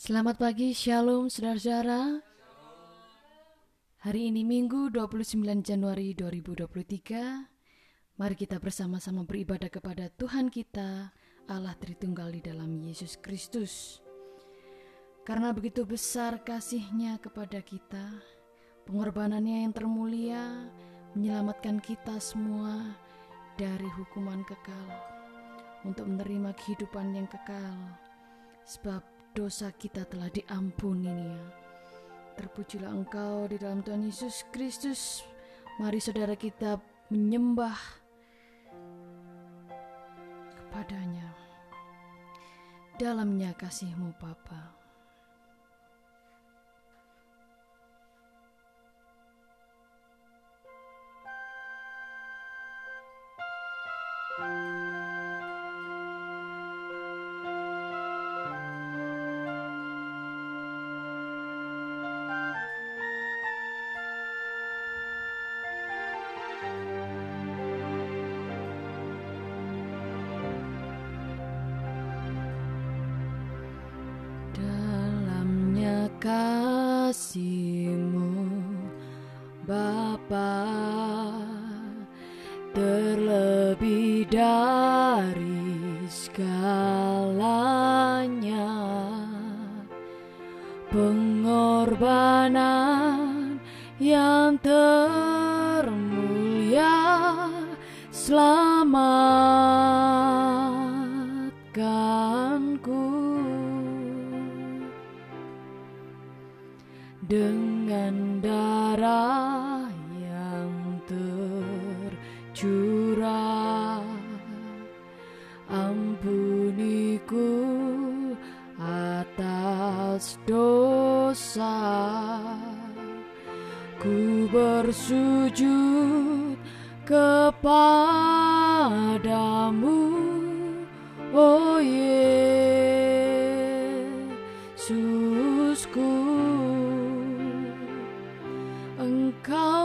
Selamat pagi, Shalom saudara-saudara. Hari ini Minggu 29 Januari 2023. Mari kita bersama-sama beribadah kepada Tuhan kita, Allah Tritunggal di dalam Yesus Kristus. Karena begitu besar kasihnya kepada kita, pengorbanannya yang termulia menyelamatkan kita semua dari hukuman kekal untuk menerima kehidupan yang kekal. Sebab dosa kita telah diampuni ya. Terpujilah engkau di dalam Tuhan Yesus Kristus. Mari saudara kita menyembah kepadanya. Dalamnya kasihmu Bapa.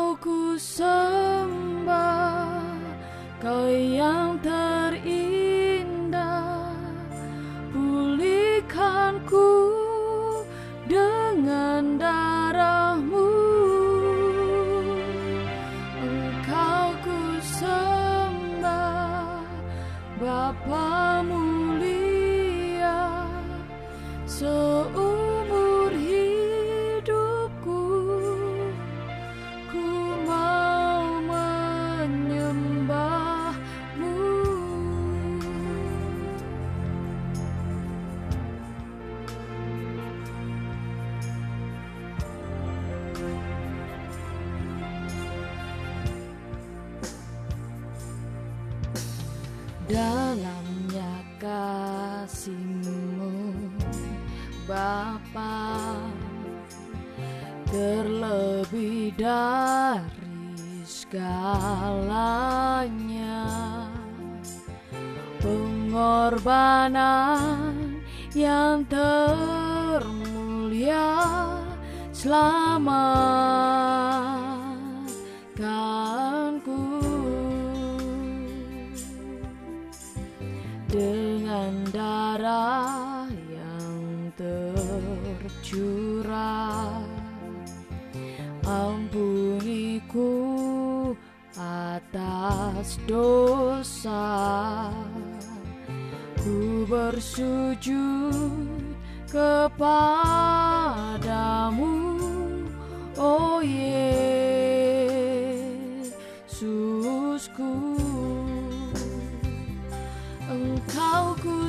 Engkau ku sembah kau yang segalanya pengorbanan yang termulia selamatkanku atas dosa. Ku bersujud kepadamu oh Yesusku. Engkau ku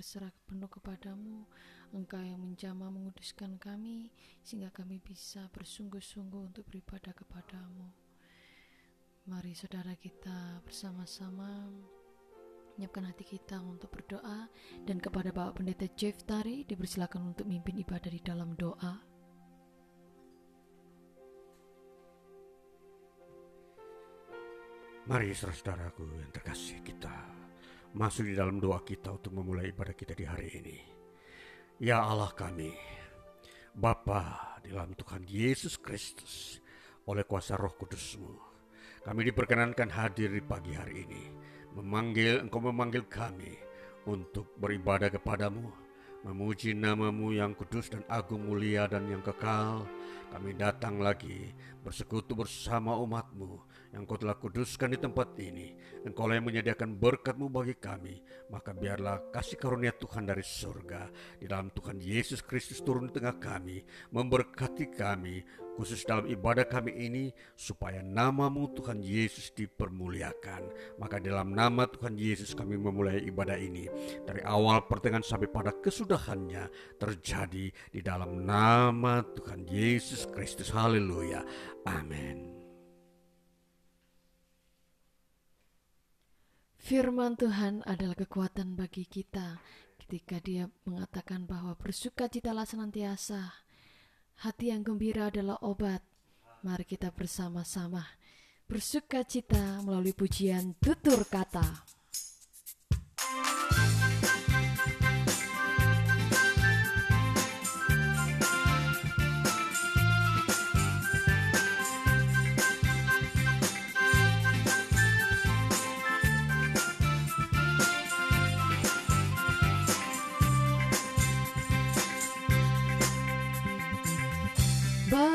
berserah penuh kepadamu. Engkau yang menjamah menguduskan kami sehingga kami bisa bersungguh-sungguh untuk beribadah kepadamu. Mari saudara kita bersama-sama menyiapkan hati kita untuk berdoa dan kepada Bapak Pendeta Jeff Tari dipersilakan untuk mimpin ibadah di dalam doa. Mari saudaraku yang terkasih kita masuk di dalam doa kita untuk memulai ibadah kita di hari ini. Ya Allah kami, Bapa di dalam Tuhan Yesus Kristus, oleh kuasa roh kudusmu, kami diperkenankan hadir di pagi hari ini, memanggil engkau memanggil kami untuk beribadah kepadamu, memuji namamu yang kudus dan agung mulia dan yang kekal, kami datang lagi bersekutu bersama umatmu yang kau telah kuduskan di tempat ini. Engkau yang menyediakan berkatmu bagi kami. Maka biarlah kasih karunia Tuhan dari surga di dalam Tuhan Yesus Kristus turun di tengah kami. Memberkati kami khusus dalam ibadah kami ini supaya namamu Tuhan Yesus dipermuliakan. Maka dalam nama Tuhan Yesus kami memulai ibadah ini. Dari awal pertengahan sampai pada kesudahannya terjadi di dalam nama Tuhan Yesus Kristus. Haleluya. Amin. Firman Tuhan adalah kekuatan bagi kita ketika dia mengatakan bahwa bersukacitalah senantiasa. Hati yang gembira adalah obat. Mari kita bersama-sama bersukacita melalui pujian tutur kata.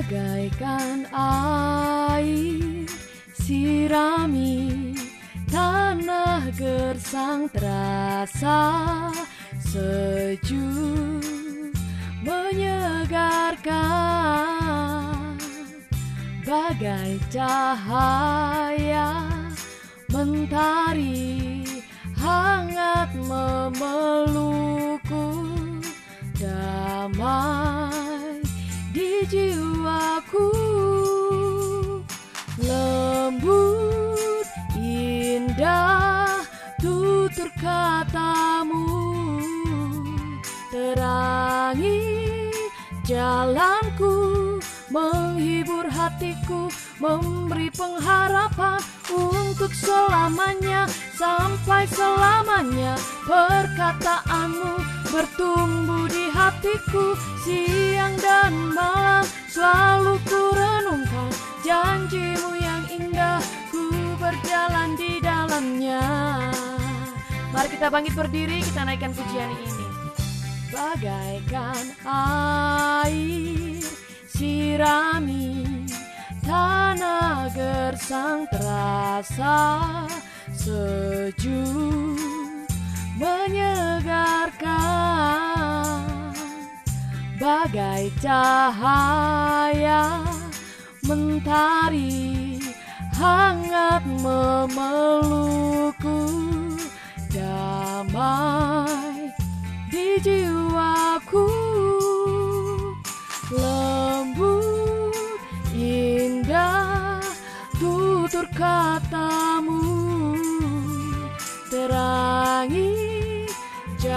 Bagaikan air sirami tanah gersang terasa sejuk menyegarkan. Bagai cahaya mentari hangat memelukku damai di jiwaku. Lembut indah tutur katamu. Terangi jalanku menghibur hatiku memberi pengharapan untuk selamanya. Sampai selamanya perkataanmu bertumbuh di hatiku siang dan malam selalu ku renungkan janjimu yang indah ku berjalan di dalamnya. Mari kita bangkit berdiri kita naikkan pujian ini. Bagaikan air sirami tanah gersang terasa sejuk menyegarkan bagai cahaya mentari hangat memelukku damai di jiwaku. Lembut indah tutur katamu terangi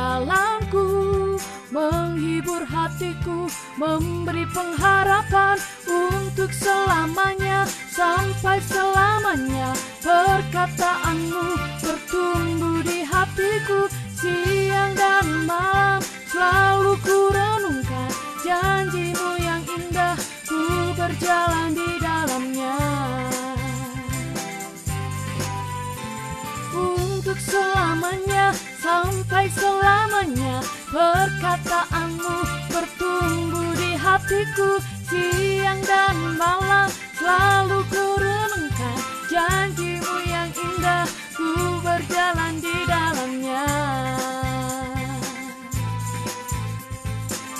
jalanku menghibur hatiku memberi pengharapan untuk selamanya sampai selamanya perkataanmu bertumbuh di hatiku siang dan malam selalu ku renungkan janjimu yang indah ku berjalan di dalamnya untuk selamanya sampai selamanya perkataanmu bertumbuh di hatiku siang dan malam selalu ku renungkan janjimu yang indah ku berjalan di dalamnya.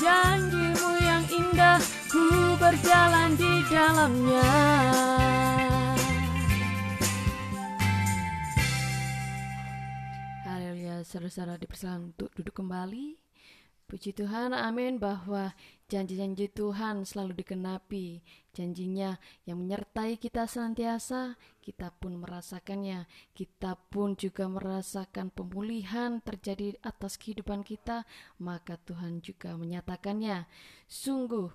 Janjimu yang indah ku dalamnya saudara-saudara dipersilakan untuk duduk kembali Puji Tuhan, amin bahwa janji-janji Tuhan selalu dikenapi. Janjinya yang menyertai kita senantiasa, kita pun merasakannya. Kita pun juga merasakan pemulihan terjadi atas kehidupan kita, maka Tuhan juga menyatakannya. Sungguh,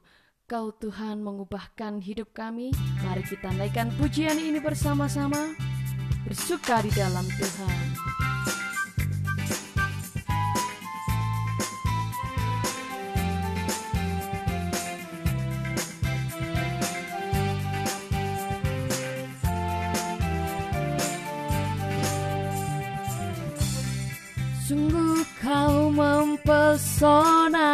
Kau Tuhan mengubahkan hidup kami. Mari kita naikkan pujian ini bersama-sama. Bersuka di dalam Tuhan. Mempesona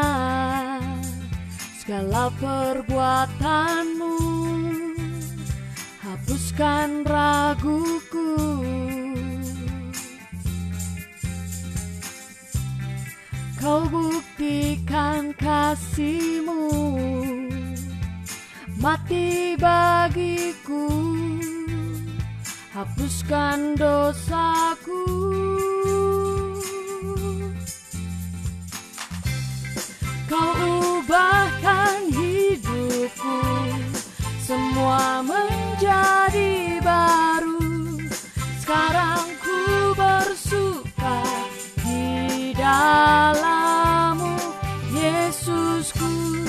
Segala perbuatanmu. Hapuskan raguku. Kau buktikan kasihmu. Mati bagiku. Hapuskan dosaku menjadi baru. Sekarang ku bersuka di dalammu Yesusku.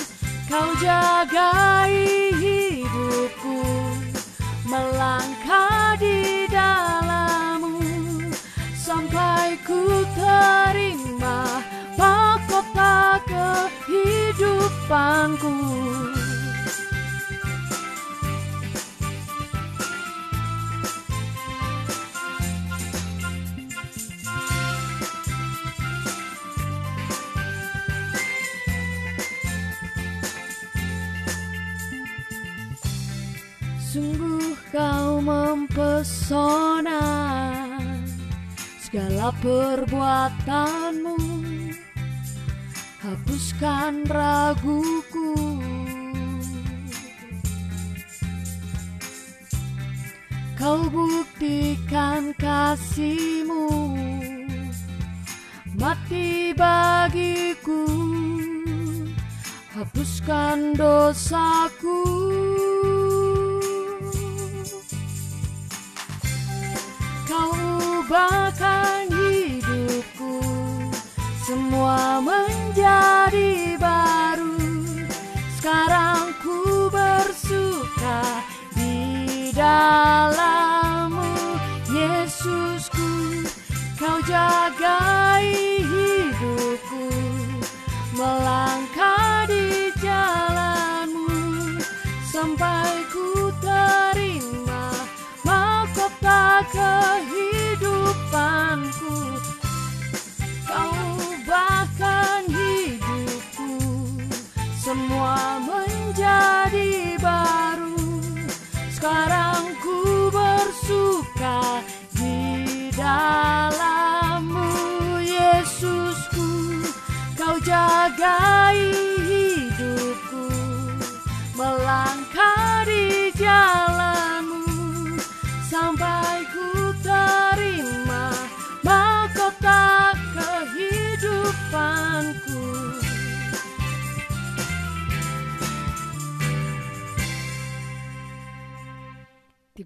Kau jagai hidupku Melangkah di dalammu. Sampai ku terima mahkota kehidupanku Segala perbuatanmu. Hapuskan raguku. Kau buktikan kasihmu. Mati bagiku. Hapuskan dosaku Semua menjadi baru. Sekarang ku bersuka di dalammu Yesusku. Kau jagai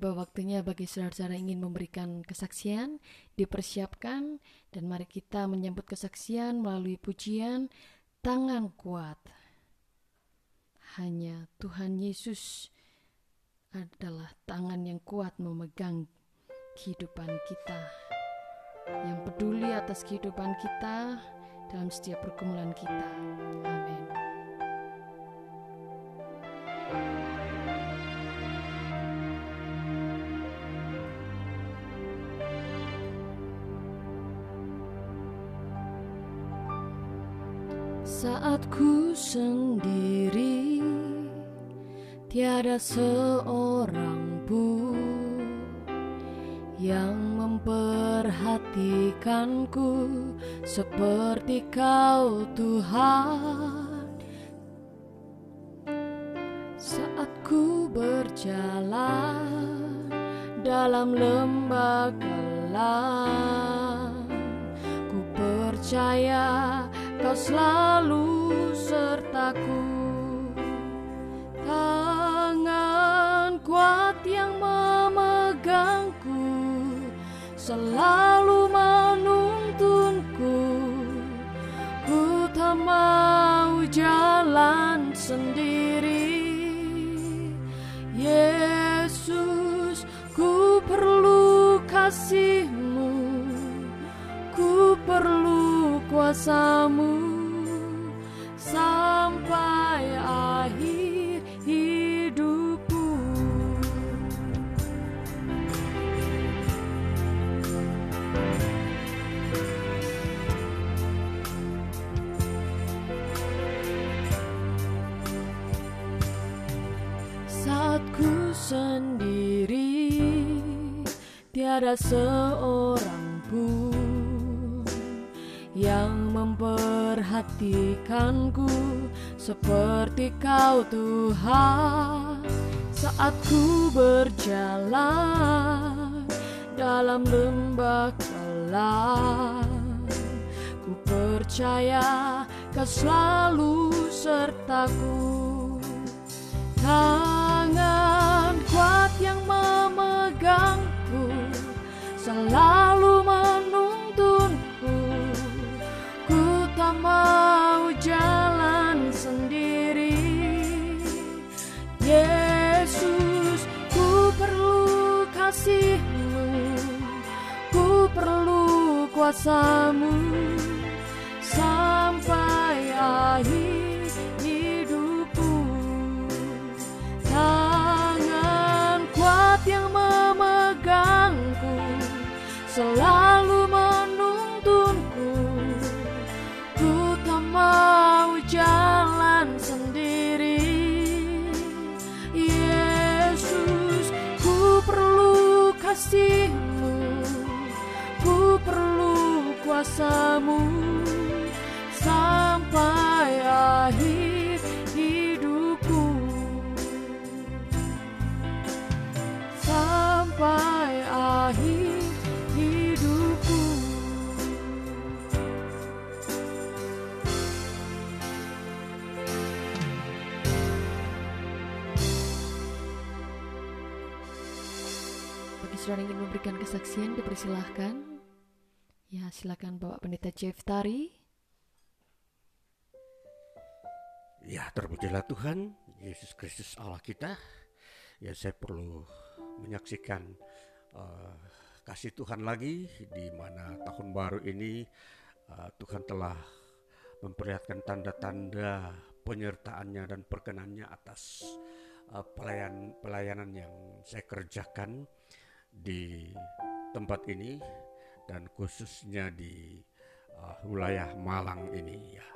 Tiba waktunya bagi saudara-saudara ingin memberikan kesaksian, dipersiapkan, dan mari kita menyambut kesaksian melalui pujian tangan kuat. Hanya Tuhan Yesus adalah tangan yang kuat memegang kehidupan kita, yang peduli atas kehidupan kita dalam setiap pergumulan kita. Amin. Saat ku sendiri Tiada seorang pun Yang memperhatikanku Seperti kau Tuhan. Saat ku berjalan dalam lembah gelap, ku percaya kau selalu sertaku. Tangan kuat yang memegangku selalu menuntunku. Ku tak mau jalan seorang pun Yang memperhatikanku Seperti kau Tuhan. Saat ku berjalan Dalam lembah gelap Ku percaya kau selalu sertaku. Tangan Selalu menuntunku. Ku tak mau jalan sendiri. Yesus ku perlu kasihmu. Ku perlu kuasamu yang ingin memberikan kesaksian, dipersilahkan. Ya, silakan Bapak Pendeta Jeff Tari. Ya, terpujilah Tuhan, Yesus Kristus Allah kita. Ya, saya perlu menyaksikan uh, kasih Tuhan lagi di mana tahun baru ini uh, Tuhan telah memperlihatkan tanda-tanda penyertaannya dan perkenannya atas uh, pelayan pelayanan yang saya kerjakan di tempat ini dan khususnya di uh, wilayah Malang ini ya.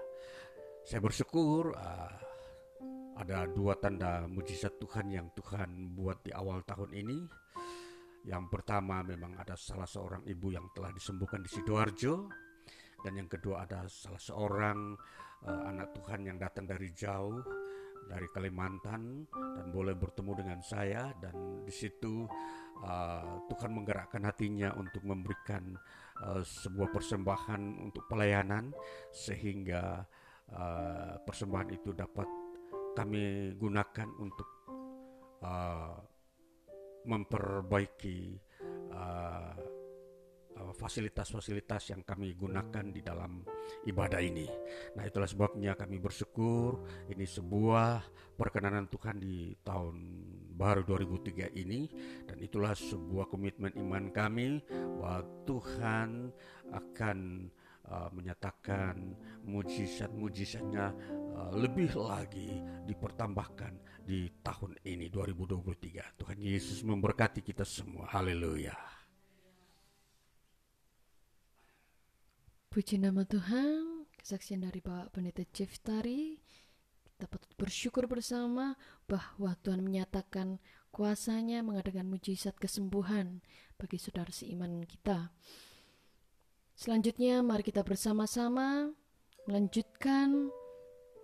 Saya bersyukur uh, ada dua tanda mujizat Tuhan yang Tuhan buat di awal tahun ini. Yang pertama memang ada salah seorang ibu yang telah disembuhkan di Sidoarjo dan yang kedua ada salah seorang uh, anak Tuhan yang datang dari jauh dari Kalimantan dan boleh bertemu dengan saya dan di situ uh, Tuhan menggerakkan hatinya untuk memberikan uh, sebuah persembahan untuk pelayanan sehingga uh, persembahan itu dapat kami gunakan untuk uh, memperbaiki fasilitas-fasilitas yang kami gunakan di dalam ibadah ini. Nah, itulah sebabnya kami bersyukur ini sebuah perkenanan Tuhan di tahun baru 2003 ini dan itulah sebuah komitmen iman kami bahwa Tuhan akan uh, menyatakan mujizat-mujizatnya uh, lebih lagi dipertambahkan di tahun ini 2023. Tuhan Yesus memberkati kita semua. Haleluya. Puji nama Tuhan, kesaksian dari Bapak Pendeta Jeff Tari. Kita patut bersyukur bersama bahwa Tuhan menyatakan kuasanya mengadakan mujizat kesembuhan bagi saudara seiman kita. Selanjutnya mari kita bersama-sama melanjutkan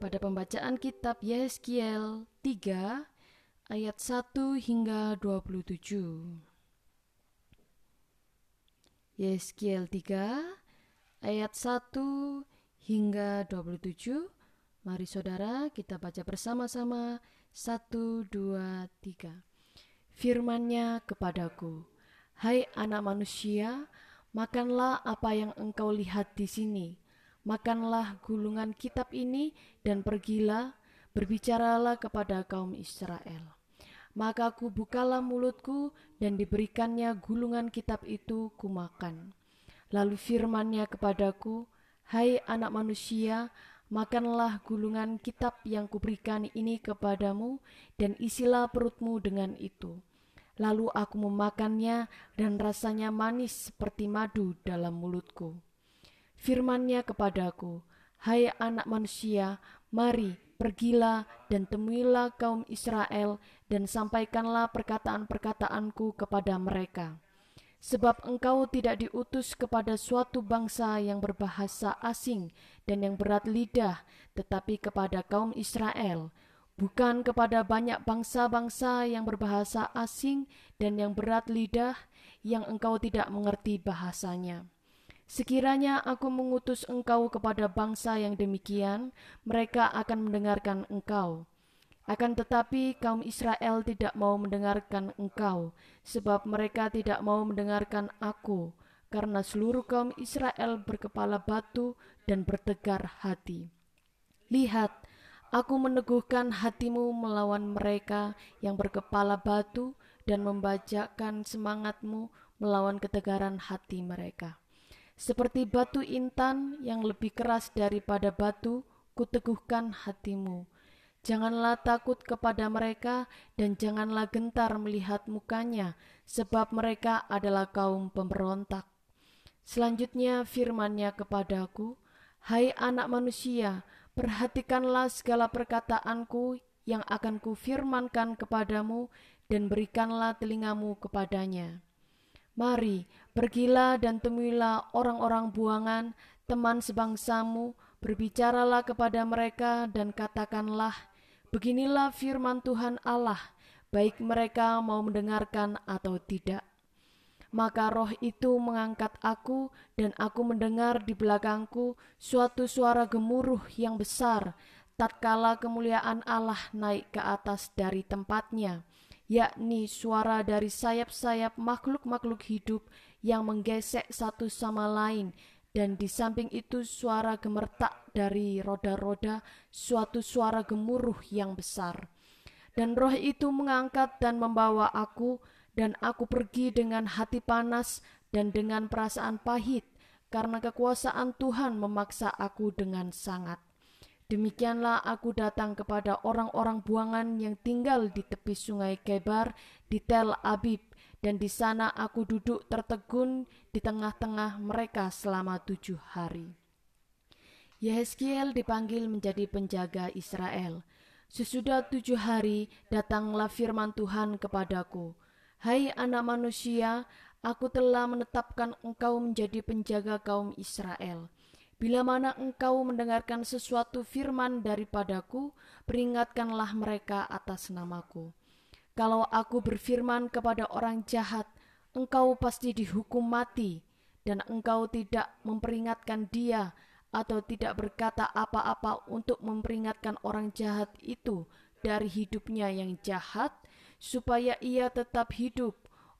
pada pembacaan kitab Yeskiel 3 ayat 1 hingga 27. Yeskiel 3 ayat 1 hingga 27. Mari saudara kita baca bersama-sama 1, 2, 3. Firmannya kepadaku, Hai anak manusia, makanlah apa yang engkau lihat di sini. Makanlah gulungan kitab ini dan pergilah, berbicaralah kepada kaum Israel maka ku bukalah mulutku dan diberikannya gulungan kitab itu kumakan. Lalu firmannya kepadaku, Hai anak manusia, makanlah gulungan kitab yang kuberikan ini kepadamu dan isilah perutmu dengan itu. Lalu aku memakannya dan rasanya manis seperti madu dalam mulutku. Firmannya kepadaku, Hai anak manusia, mari Pergilah dan temuilah kaum Israel dan sampaikanlah perkataan-perkataanku kepada mereka. Sebab engkau tidak diutus kepada suatu bangsa yang berbahasa asing dan yang berat lidah, tetapi kepada kaum Israel, bukan kepada banyak bangsa-bangsa yang berbahasa asing dan yang berat lidah, yang engkau tidak mengerti bahasanya. Sekiranya aku mengutus engkau kepada bangsa yang demikian, mereka akan mendengarkan engkau. Akan tetapi kaum Israel tidak mau mendengarkan engkau, sebab mereka tidak mau mendengarkan aku, karena seluruh kaum Israel berkepala batu dan bertegar hati. Lihat, aku meneguhkan hatimu melawan mereka yang berkepala batu dan membajakan semangatmu melawan ketegaran hati mereka. Seperti batu intan yang lebih keras daripada batu, kuteguhkan hatimu. Janganlah takut kepada mereka dan janganlah gentar melihat mukanya, sebab mereka adalah kaum pemberontak. Selanjutnya firmannya kepadaku, Hai anak manusia, perhatikanlah segala perkataanku yang akan kufirmankan kepadamu dan berikanlah telingamu kepadanya. Mari, pergilah dan temuilah orang-orang buangan, teman sebangsamu, berbicaralah kepada mereka dan katakanlah, Beginilah firman Tuhan Allah, baik mereka mau mendengarkan atau tidak. Maka roh itu mengangkat aku dan aku mendengar di belakangku suatu suara gemuruh yang besar, tatkala kemuliaan Allah naik ke atas dari tempatnya yakni suara dari sayap-sayap makhluk-makhluk hidup yang menggesek satu sama lain, dan di samping itu suara gemertak dari roda-roda, suatu suara gemuruh yang besar. Dan roh itu mengangkat dan membawa aku, dan aku pergi dengan hati panas dan dengan perasaan pahit, karena kekuasaan Tuhan memaksa aku dengan sangat. Demikianlah aku datang kepada orang-orang buangan yang tinggal di tepi sungai Kebar di Tel Abib, dan di sana aku duduk tertegun di tengah-tengah mereka selama tujuh hari. Yehezkiel dipanggil menjadi penjaga Israel. Sesudah tujuh hari datanglah firman Tuhan kepadaku, Hai anak manusia, aku telah menetapkan engkau menjadi penjaga kaum Israel. Bila mana engkau mendengarkan sesuatu firman daripadaku, peringatkanlah mereka atas namaku. Kalau aku berfirman kepada orang jahat, engkau pasti dihukum mati, dan engkau tidak memperingatkan dia atau tidak berkata apa-apa untuk memperingatkan orang jahat itu dari hidupnya yang jahat, supaya ia tetap hidup.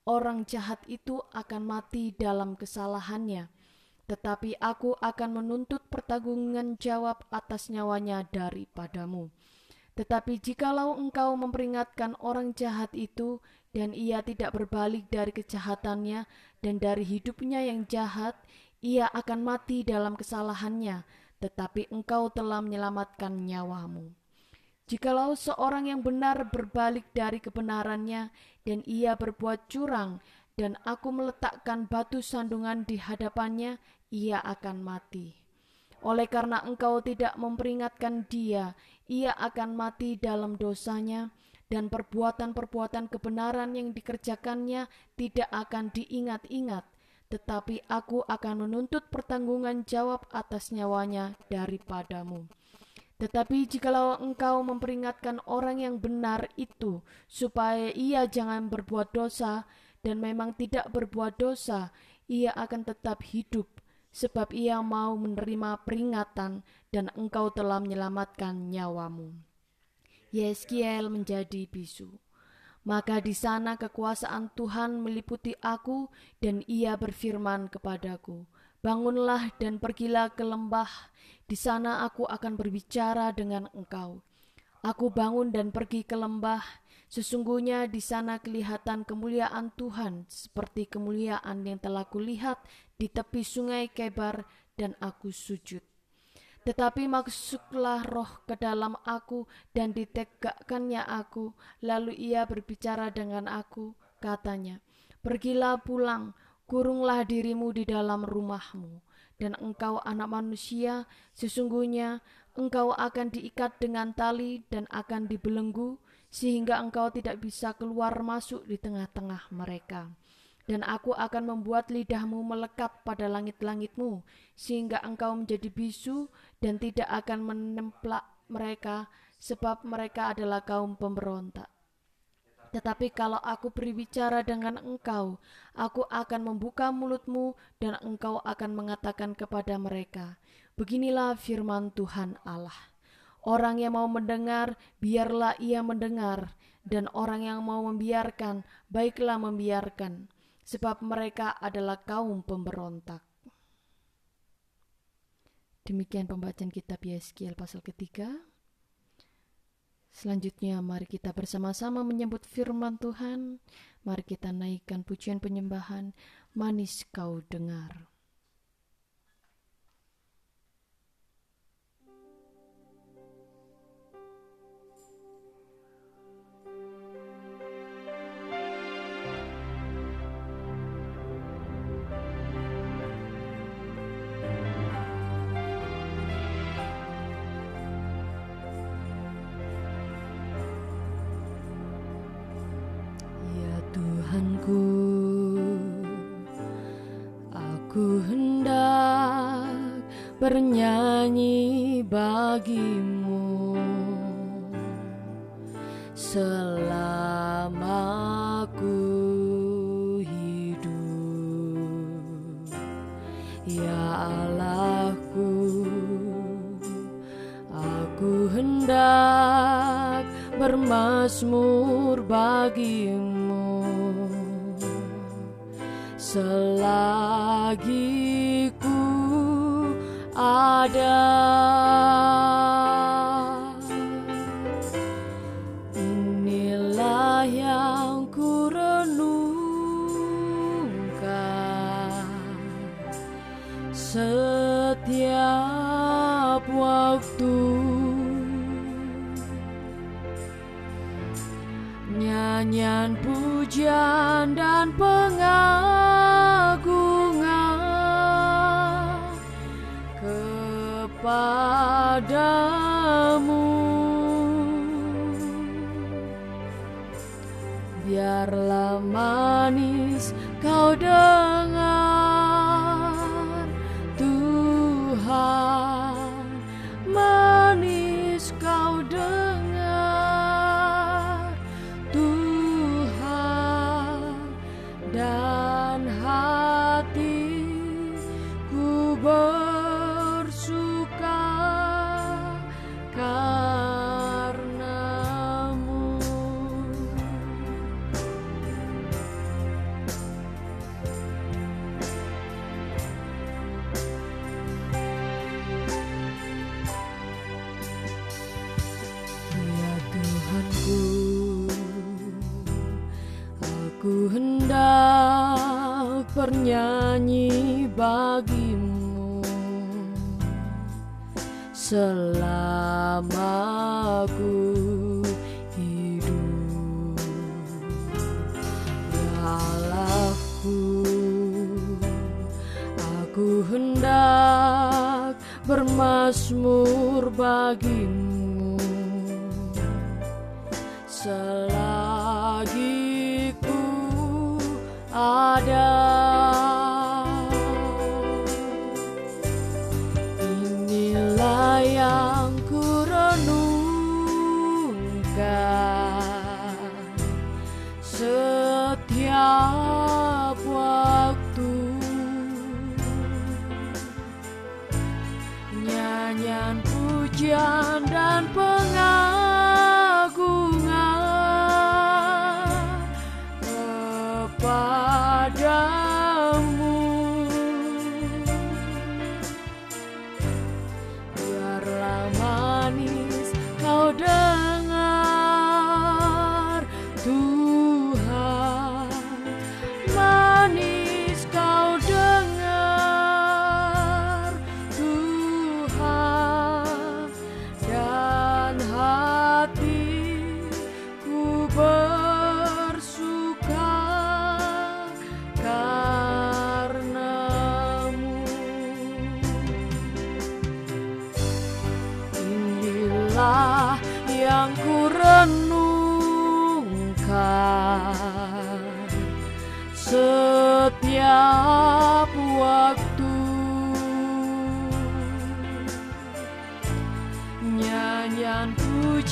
Orang jahat itu akan mati dalam kesalahannya tetapi aku akan menuntut pertanggungan jawab atas nyawanya daripadamu. Tetapi jikalau engkau memperingatkan orang jahat itu, dan ia tidak berbalik dari kejahatannya dan dari hidupnya yang jahat, ia akan mati dalam kesalahannya, tetapi engkau telah menyelamatkan nyawamu. Jikalau seorang yang benar berbalik dari kebenarannya dan ia berbuat curang dan aku meletakkan batu sandungan di hadapannya, ia akan mati. Oleh karena engkau tidak memperingatkan dia, ia akan mati dalam dosanya, dan perbuatan-perbuatan kebenaran yang dikerjakannya tidak akan diingat-ingat, tetapi aku akan menuntut pertanggungan jawab atas nyawanya daripadamu. Tetapi jikalau engkau memperingatkan orang yang benar itu supaya ia jangan berbuat dosa dan memang tidak berbuat dosa, ia akan tetap hidup sebab ia mau menerima peringatan dan engkau telah menyelamatkan nyawamu. Yeskiel menjadi bisu. Maka di sana kekuasaan Tuhan meliputi aku dan ia berfirman kepadaku, Bangunlah dan pergilah ke lembah, di sana aku akan berbicara dengan engkau. Aku bangun dan pergi ke lembah, sesungguhnya di sana kelihatan kemuliaan Tuhan seperti kemuliaan yang telah kulihat di tepi sungai Kebar dan aku sujud. Tetapi masuklah roh ke dalam aku dan ditegakkannya aku. Lalu ia berbicara dengan aku, katanya, Pergilah pulang, kurunglah dirimu di dalam rumahmu. Dan engkau anak manusia, sesungguhnya engkau akan diikat dengan tali dan akan dibelenggu, sehingga engkau tidak bisa keluar masuk di tengah-tengah mereka. Dan aku akan membuat lidahmu melekat pada langit-langitmu, sehingga engkau menjadi bisu dan tidak akan menemplak mereka, sebab mereka adalah kaum pemberontak. Tetapi kalau aku berbicara dengan engkau, aku akan membuka mulutmu dan engkau akan mengatakan kepada mereka, Beginilah firman Tuhan Allah. Orang yang mau mendengar, biarlah ia mendengar, dan orang yang mau membiarkan, baiklah membiarkan, sebab mereka adalah kaum pemberontak. Demikian pembacaan kitab Yeskiel pasal ketiga. Selanjutnya mari kita bersama-sama menyebut firman Tuhan. Mari kita naikkan pujian penyembahan. Manis kau dengar. Bernyanyi bagimu. Selama ku hidup ya Allahku aku hendak bermasmur bagimu selagi ada. Inilah yang ku renungkan. Setiap waktu. Nyanyian pujian dan pengagungan done. Selama ku hidup. Allahku aku hendak bermasmur bagimu. Selagi ku ada pujian dan pengagungan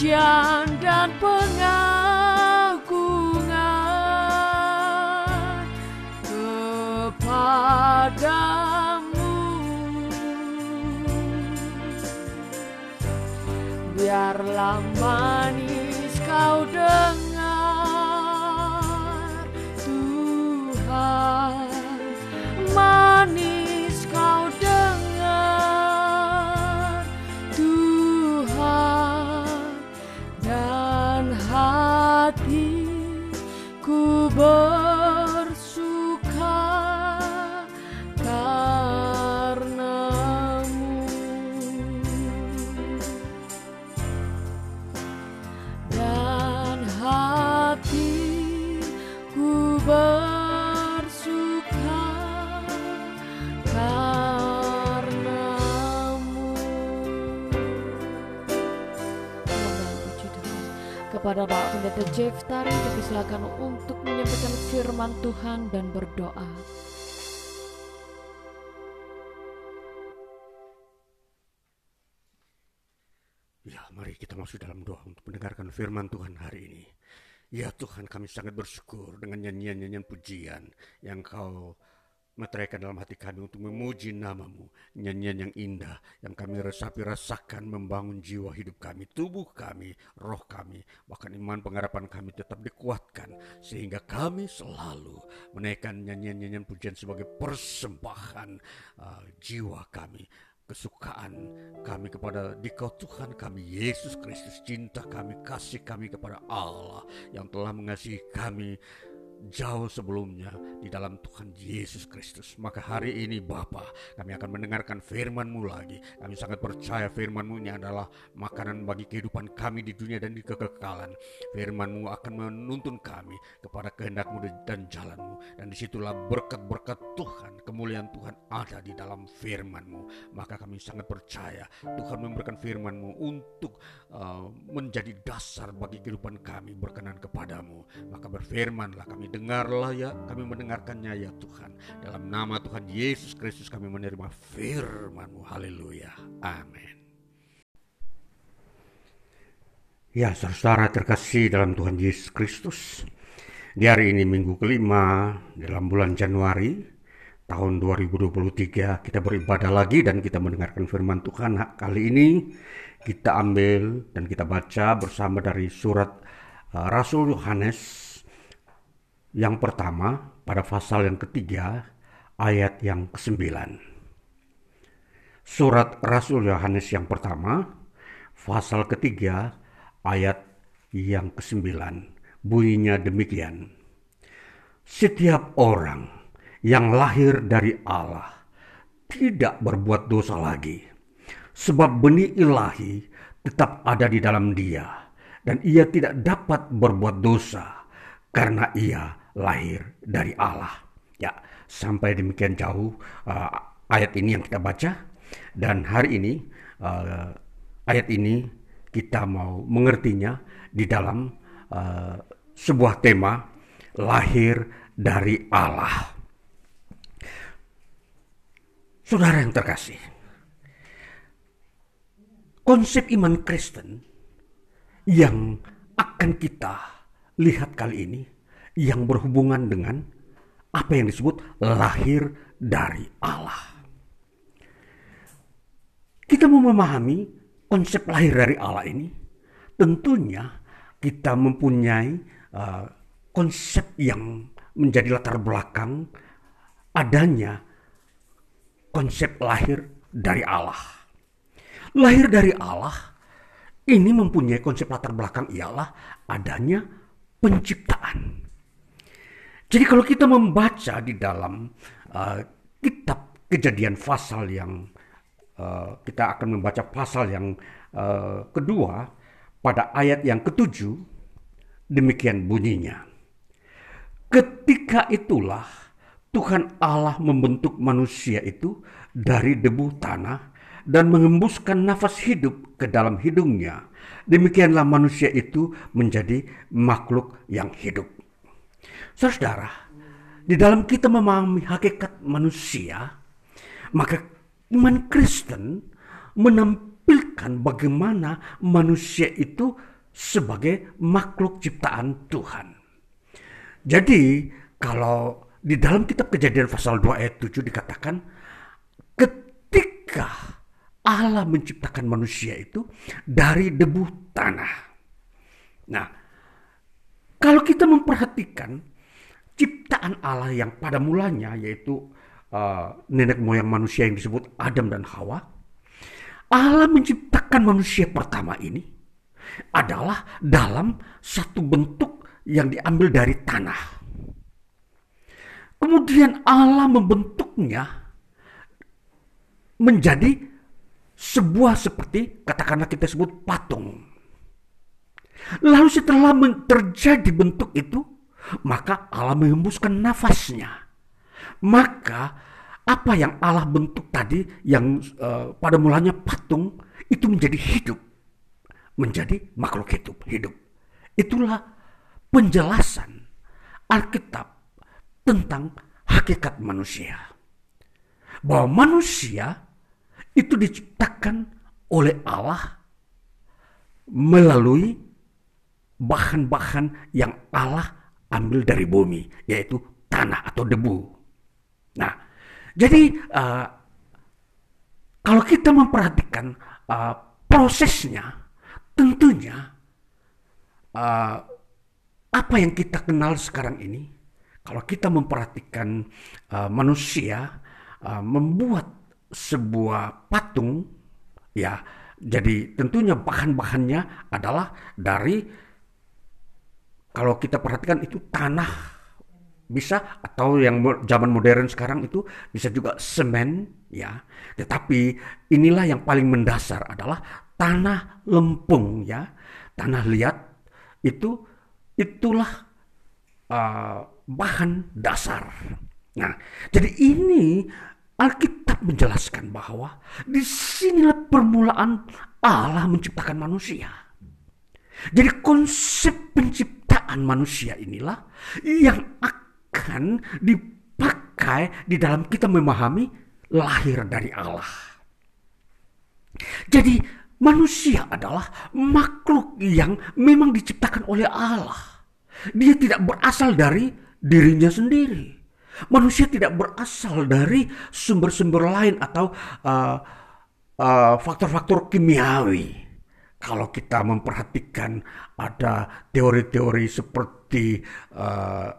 pujian dan pengagungan kepadamu. Biarlah kepada Pak Pendeta Jeff Tari dipersilakan untuk menyampaikan firman Tuhan dan berdoa. Ya, mari kita masuk dalam doa untuk mendengarkan firman Tuhan hari ini. Ya Tuhan, kami sangat bersyukur dengan nyanyian-nyanyian pujian yang kau meteraikan dalam hati kami untuk memuji namamu. Nyanyian yang indah yang kami resapi rasakan membangun jiwa hidup kami, tubuh kami, roh kami, bahkan iman pengharapan kami tetap dikuatkan sehingga kami selalu menaikkan nyanyian-nyanyian pujian sebagai persembahan uh, jiwa kami kesukaan kami kepada dikau Tuhan kami Yesus Kristus cinta kami kasih kami kepada Allah yang telah mengasihi kami jauh sebelumnya di dalam Tuhan Yesus Kristus. Maka hari ini Bapa, kami akan mendengarkan firman-Mu lagi. Kami sangat percaya firman-Mu ini adalah makanan bagi kehidupan kami di dunia dan di kekekalan. Firman-Mu akan menuntun kami kepada kehendak-Mu dan jalan-Mu. Dan di situlah berkat-berkat Tuhan, kemuliaan Tuhan ada di dalam firman-Mu. Maka kami sangat percaya Tuhan memberikan firman-Mu untuk uh, menjadi dasar bagi kehidupan kami berkenan kepadamu. Maka berfirmanlah kami dengarlah ya, kami mendengarkannya ya Tuhan. Dalam nama Tuhan Yesus Kristus kami menerima firman-Mu. Haleluya. Amin. Ya, saudara terkasih dalam Tuhan Yesus Kristus. Di hari ini minggu kelima dalam bulan Januari tahun 2023 kita beribadah lagi dan kita mendengarkan firman Tuhan. Kali ini kita ambil dan kita baca bersama dari surat uh, Rasul Yohanes yang pertama pada pasal yang ketiga ayat yang kesembilan. Surat Rasul Yohanes yang pertama pasal ketiga ayat yang kesembilan. Bunyinya demikian. Setiap orang yang lahir dari Allah tidak berbuat dosa lagi. Sebab benih ilahi tetap ada di dalam dia. Dan ia tidak dapat berbuat dosa karena ia lahir dari Allah. Ya, sampai demikian jauh uh, ayat ini yang kita baca. Dan hari ini uh, ayat ini kita mau mengertinya di dalam uh, sebuah tema lahir dari Allah. Saudara yang terkasih, konsep iman Kristen yang akan kita lihat kali ini yang berhubungan dengan apa yang disebut lahir dari Allah. Kita mau memahami konsep lahir dari Allah ini, tentunya kita mempunyai uh, konsep yang menjadi latar belakang adanya konsep lahir dari Allah. Lahir dari Allah ini mempunyai konsep latar belakang ialah adanya penciptaan. Jadi kalau kita membaca di dalam uh, kitab kejadian pasal yang uh, kita akan membaca pasal yang uh, kedua pada ayat yang ketujuh demikian bunyinya. Ketika itulah Tuhan Allah membentuk manusia itu dari debu tanah dan mengembuskan nafas hidup ke dalam hidungnya. Demikianlah manusia itu menjadi makhluk yang hidup. Saudara, di dalam kita memahami hakikat manusia, maka iman Kristen menampilkan bagaimana manusia itu sebagai makhluk ciptaan Tuhan. Jadi, kalau di dalam kitab Kejadian pasal 2 ayat 7 dikatakan ketika Allah menciptakan manusia itu dari debu tanah. Nah, kalau kita memperhatikan ciptaan Allah yang pada mulanya yaitu uh, nenek moyang manusia yang disebut Adam dan Hawa, Allah menciptakan manusia pertama ini adalah dalam satu bentuk yang diambil dari tanah. Kemudian Allah membentuknya menjadi sebuah seperti katakanlah kita sebut patung. Lalu setelah terjadi bentuk itu, maka Allah menghembuskan nafasnya. Maka apa yang Allah bentuk tadi yang uh, pada mulanya patung itu menjadi hidup. Menjadi makhluk hidup, hidup. Itulah penjelasan Alkitab tentang hakikat manusia. Bahwa manusia itu diciptakan oleh Allah melalui bahan-bahan yang Allah ambil dari bumi, yaitu tanah atau debu. Nah, jadi uh, kalau kita memperhatikan uh, prosesnya, tentunya uh, apa yang kita kenal sekarang ini, kalau kita memperhatikan uh, manusia uh, membuat sebuah patung, ya, jadi tentunya bahan-bahannya adalah dari kalau kita perhatikan itu tanah bisa atau yang zaman modern sekarang itu bisa juga semen ya. Tetapi inilah yang paling mendasar adalah tanah lempung ya. Tanah liat itu itulah uh, bahan dasar. Nah jadi ini Alkitab menjelaskan bahwa di sinilah permulaan Allah menciptakan manusia jadi konsep penciptaan ciptaan manusia inilah yang akan dipakai di dalam kita memahami lahir dari Allah. Jadi manusia adalah makhluk yang memang diciptakan oleh Allah. Dia tidak berasal dari dirinya sendiri. Manusia tidak berasal dari sumber-sumber lain atau uh, uh, faktor-faktor kimiawi kalau kita memperhatikan ada teori-teori seperti uh,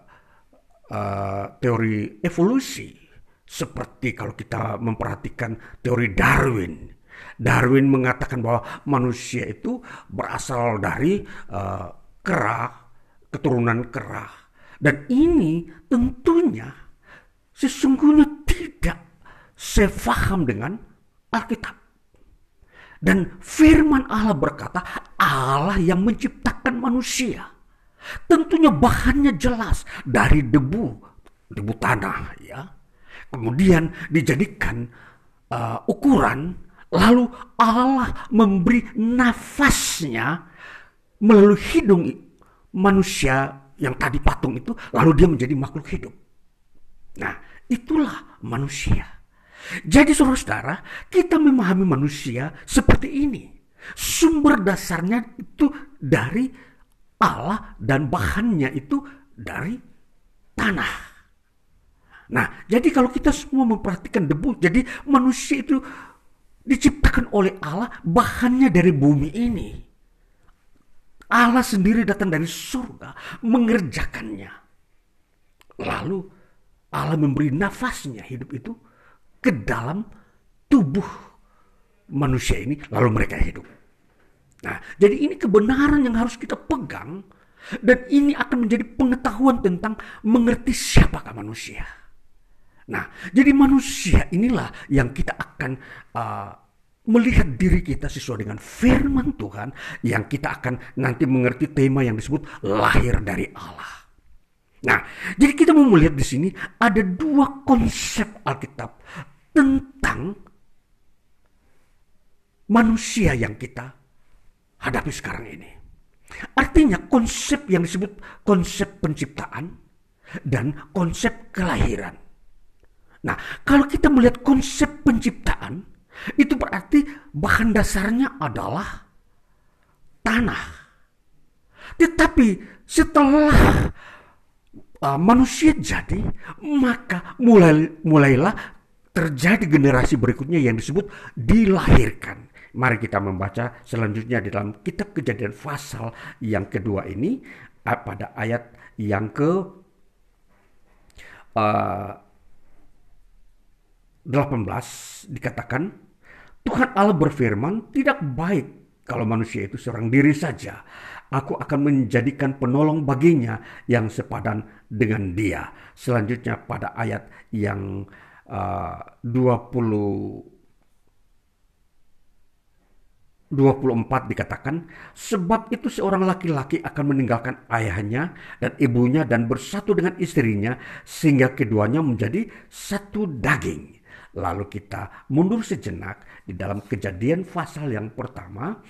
uh, teori evolusi, seperti kalau kita memperhatikan teori Darwin. Darwin mengatakan bahwa manusia itu berasal dari uh, kera, keturunan kera. Dan ini tentunya sesungguhnya tidak sefaham dengan Alkitab. Dan firman Allah berkata, Allah yang menciptakan manusia. Tentunya bahannya jelas dari debu, debu tanah ya. Kemudian dijadikan uh, ukuran, lalu Allah memberi nafasnya melalui hidung manusia yang tadi patung itu, lalu dia menjadi makhluk hidup. Nah, itulah manusia. Jadi saudara-saudara, kita memahami manusia seperti ini. Sumber dasarnya itu dari Allah dan bahannya itu dari tanah. Nah, jadi kalau kita semua memperhatikan debu, jadi manusia itu diciptakan oleh Allah bahannya dari bumi ini. Allah sendiri datang dari surga mengerjakannya. Lalu Allah memberi nafasnya hidup itu ke dalam tubuh manusia ini lalu mereka hidup. Nah, jadi ini kebenaran yang harus kita pegang dan ini akan menjadi pengetahuan tentang mengerti siapakah manusia. Nah, jadi manusia inilah yang kita akan uh, melihat diri kita sesuai dengan firman Tuhan yang kita akan nanti mengerti tema yang disebut lahir dari Allah. Nah, jadi kita mau melihat di sini ada dua konsep Alkitab tentang manusia yang kita hadapi sekarang ini. Artinya konsep yang disebut konsep penciptaan dan konsep kelahiran. Nah, kalau kita melihat konsep penciptaan, itu berarti bahan dasarnya adalah tanah. Tetapi setelah uh, manusia jadi, maka mulai mulailah terjadi generasi berikutnya yang disebut dilahirkan. Mari kita membaca selanjutnya di dalam kitab kejadian pasal yang kedua ini uh, pada ayat yang ke uh, 18 dikatakan Tuhan Allah berfirman tidak baik kalau manusia itu seorang diri saja. Aku akan menjadikan penolong baginya yang sepadan dengan dia. Selanjutnya pada ayat yang uh, 20 24 dikatakan, sebab itu seorang laki-laki akan meninggalkan ayahnya dan ibunya dan bersatu dengan istrinya sehingga keduanya menjadi satu daging. Lalu kita mundur sejenak di dalam kejadian pasal yang pertama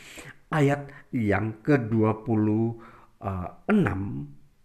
ayat yang ke-26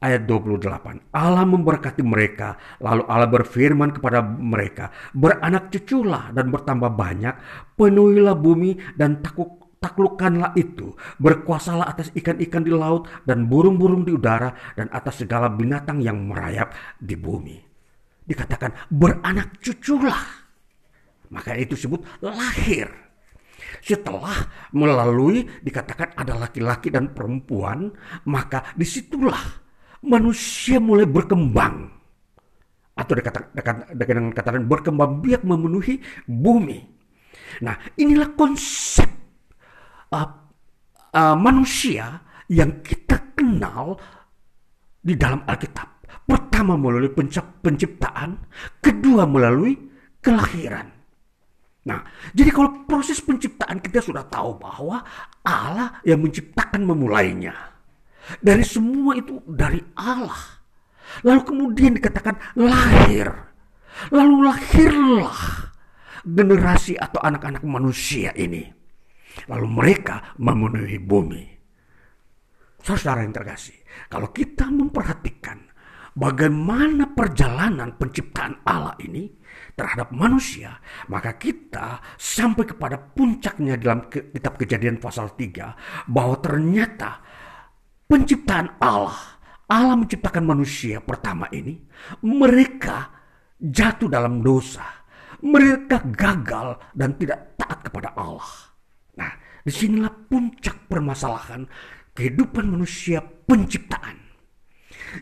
Ayat 28. Allah memberkati mereka, lalu Allah berfirman kepada mereka, beranak cuculah dan bertambah banyak, penuhilah bumi dan takut taklukkanlah itu, berkuasalah atas ikan-ikan di laut dan burung-burung di udara dan atas segala binatang yang merayap di bumi dikatakan beranak cuculah. Maka itu disebut lahir. Setelah melalui dikatakan ada laki-laki dan perempuan, maka di situlah manusia mulai berkembang. Atau dengan katakan berkembang biak memenuhi bumi. Nah inilah konsep uh, uh, manusia yang kita kenal di dalam Alkitab. Pertama melalui penciptaan, kedua melalui kelahiran. Nah, jadi kalau proses penciptaan kita sudah tahu bahwa Allah yang menciptakan memulainya. Dari semua itu dari Allah. Lalu kemudian dikatakan lahir. Lalu lahirlah generasi atau anak-anak manusia ini. Lalu mereka memenuhi bumi. Saudara yang terkasih, kalau kita memperhatikan bagaimana perjalanan penciptaan Allah ini terhadap manusia, maka kita sampai kepada puncaknya dalam kitab kejadian pasal 3 bahwa ternyata penciptaan Allah, Allah menciptakan manusia pertama ini, mereka jatuh dalam dosa, mereka gagal dan tidak taat kepada Allah. Nah, di sinilah puncak permasalahan kehidupan manusia penciptaan.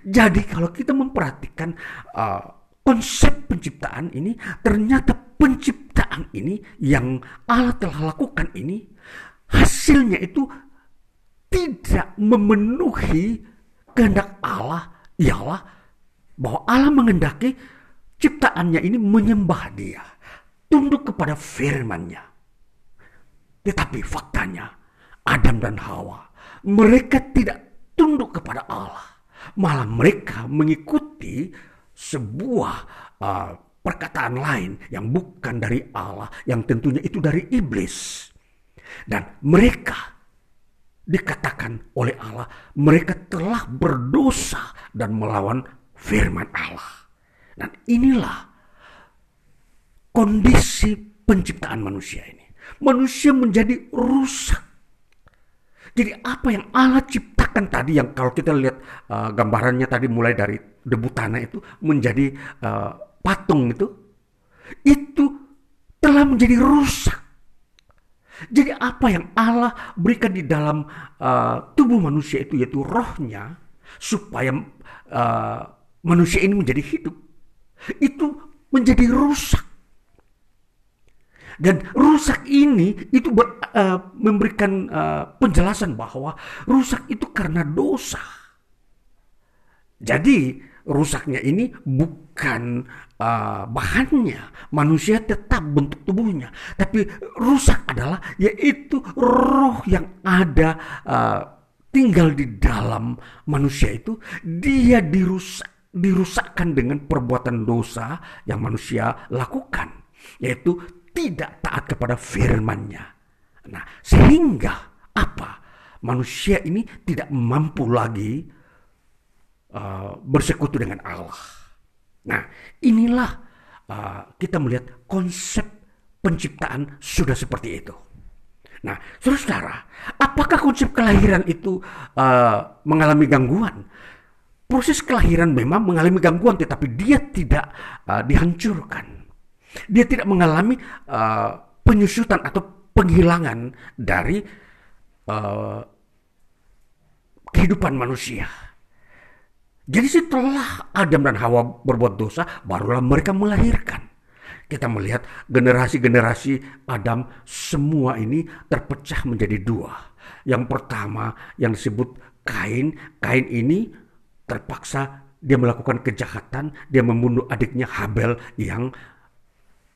Jadi kalau kita memperhatikan uh, konsep penciptaan ini, ternyata penciptaan ini yang Allah telah lakukan ini, hasilnya itu tidak memenuhi kehendak Allah, ialah bahwa Allah mengendaki ciptaannya ini menyembah dia, tunduk kepada firman-Nya. Tetapi faktanya, Adam dan Hawa, mereka tidak tunduk kepada Allah malah mereka mengikuti sebuah uh, perkataan lain yang bukan dari Allah, yang tentunya itu dari iblis. Dan mereka dikatakan oleh Allah, mereka telah berdosa dan melawan firman Allah. Dan inilah kondisi penciptaan manusia ini. Manusia menjadi rusak. Jadi apa yang Allah ciptakan tadi yang kalau kita lihat uh, gambarannya tadi mulai dari debu tanah itu menjadi uh, patung itu itu telah menjadi rusak. Jadi apa yang Allah berikan di dalam uh, tubuh manusia itu yaitu rohnya supaya uh, manusia ini menjadi hidup itu menjadi rusak. Dan rusak ini itu ber, uh, memberikan uh, penjelasan bahwa rusak itu karena dosa. Jadi rusaknya ini bukan uh, bahannya, manusia tetap bentuk tubuhnya, tapi rusak adalah yaitu roh yang ada uh, tinggal di dalam manusia itu dia dirusak dirusakkan dengan perbuatan dosa yang manusia lakukan, yaitu tidak taat kepada firman-Nya. Nah, sehingga apa? Manusia ini tidak mampu lagi uh, bersekutu dengan Allah. Nah, inilah uh, kita melihat konsep penciptaan sudah seperti itu. Nah, saudara-saudara, apakah konsep kelahiran itu uh, mengalami gangguan? Proses kelahiran memang mengalami gangguan, tetapi dia tidak uh, dihancurkan. Dia tidak mengalami uh, penyusutan atau penghilangan dari uh, kehidupan manusia. Jadi setelah Adam dan Hawa berbuat dosa, barulah mereka melahirkan. Kita melihat generasi-generasi Adam semua ini terpecah menjadi dua. Yang pertama yang disebut Kain. Kain ini terpaksa dia melakukan kejahatan, dia membunuh adiknya Habel yang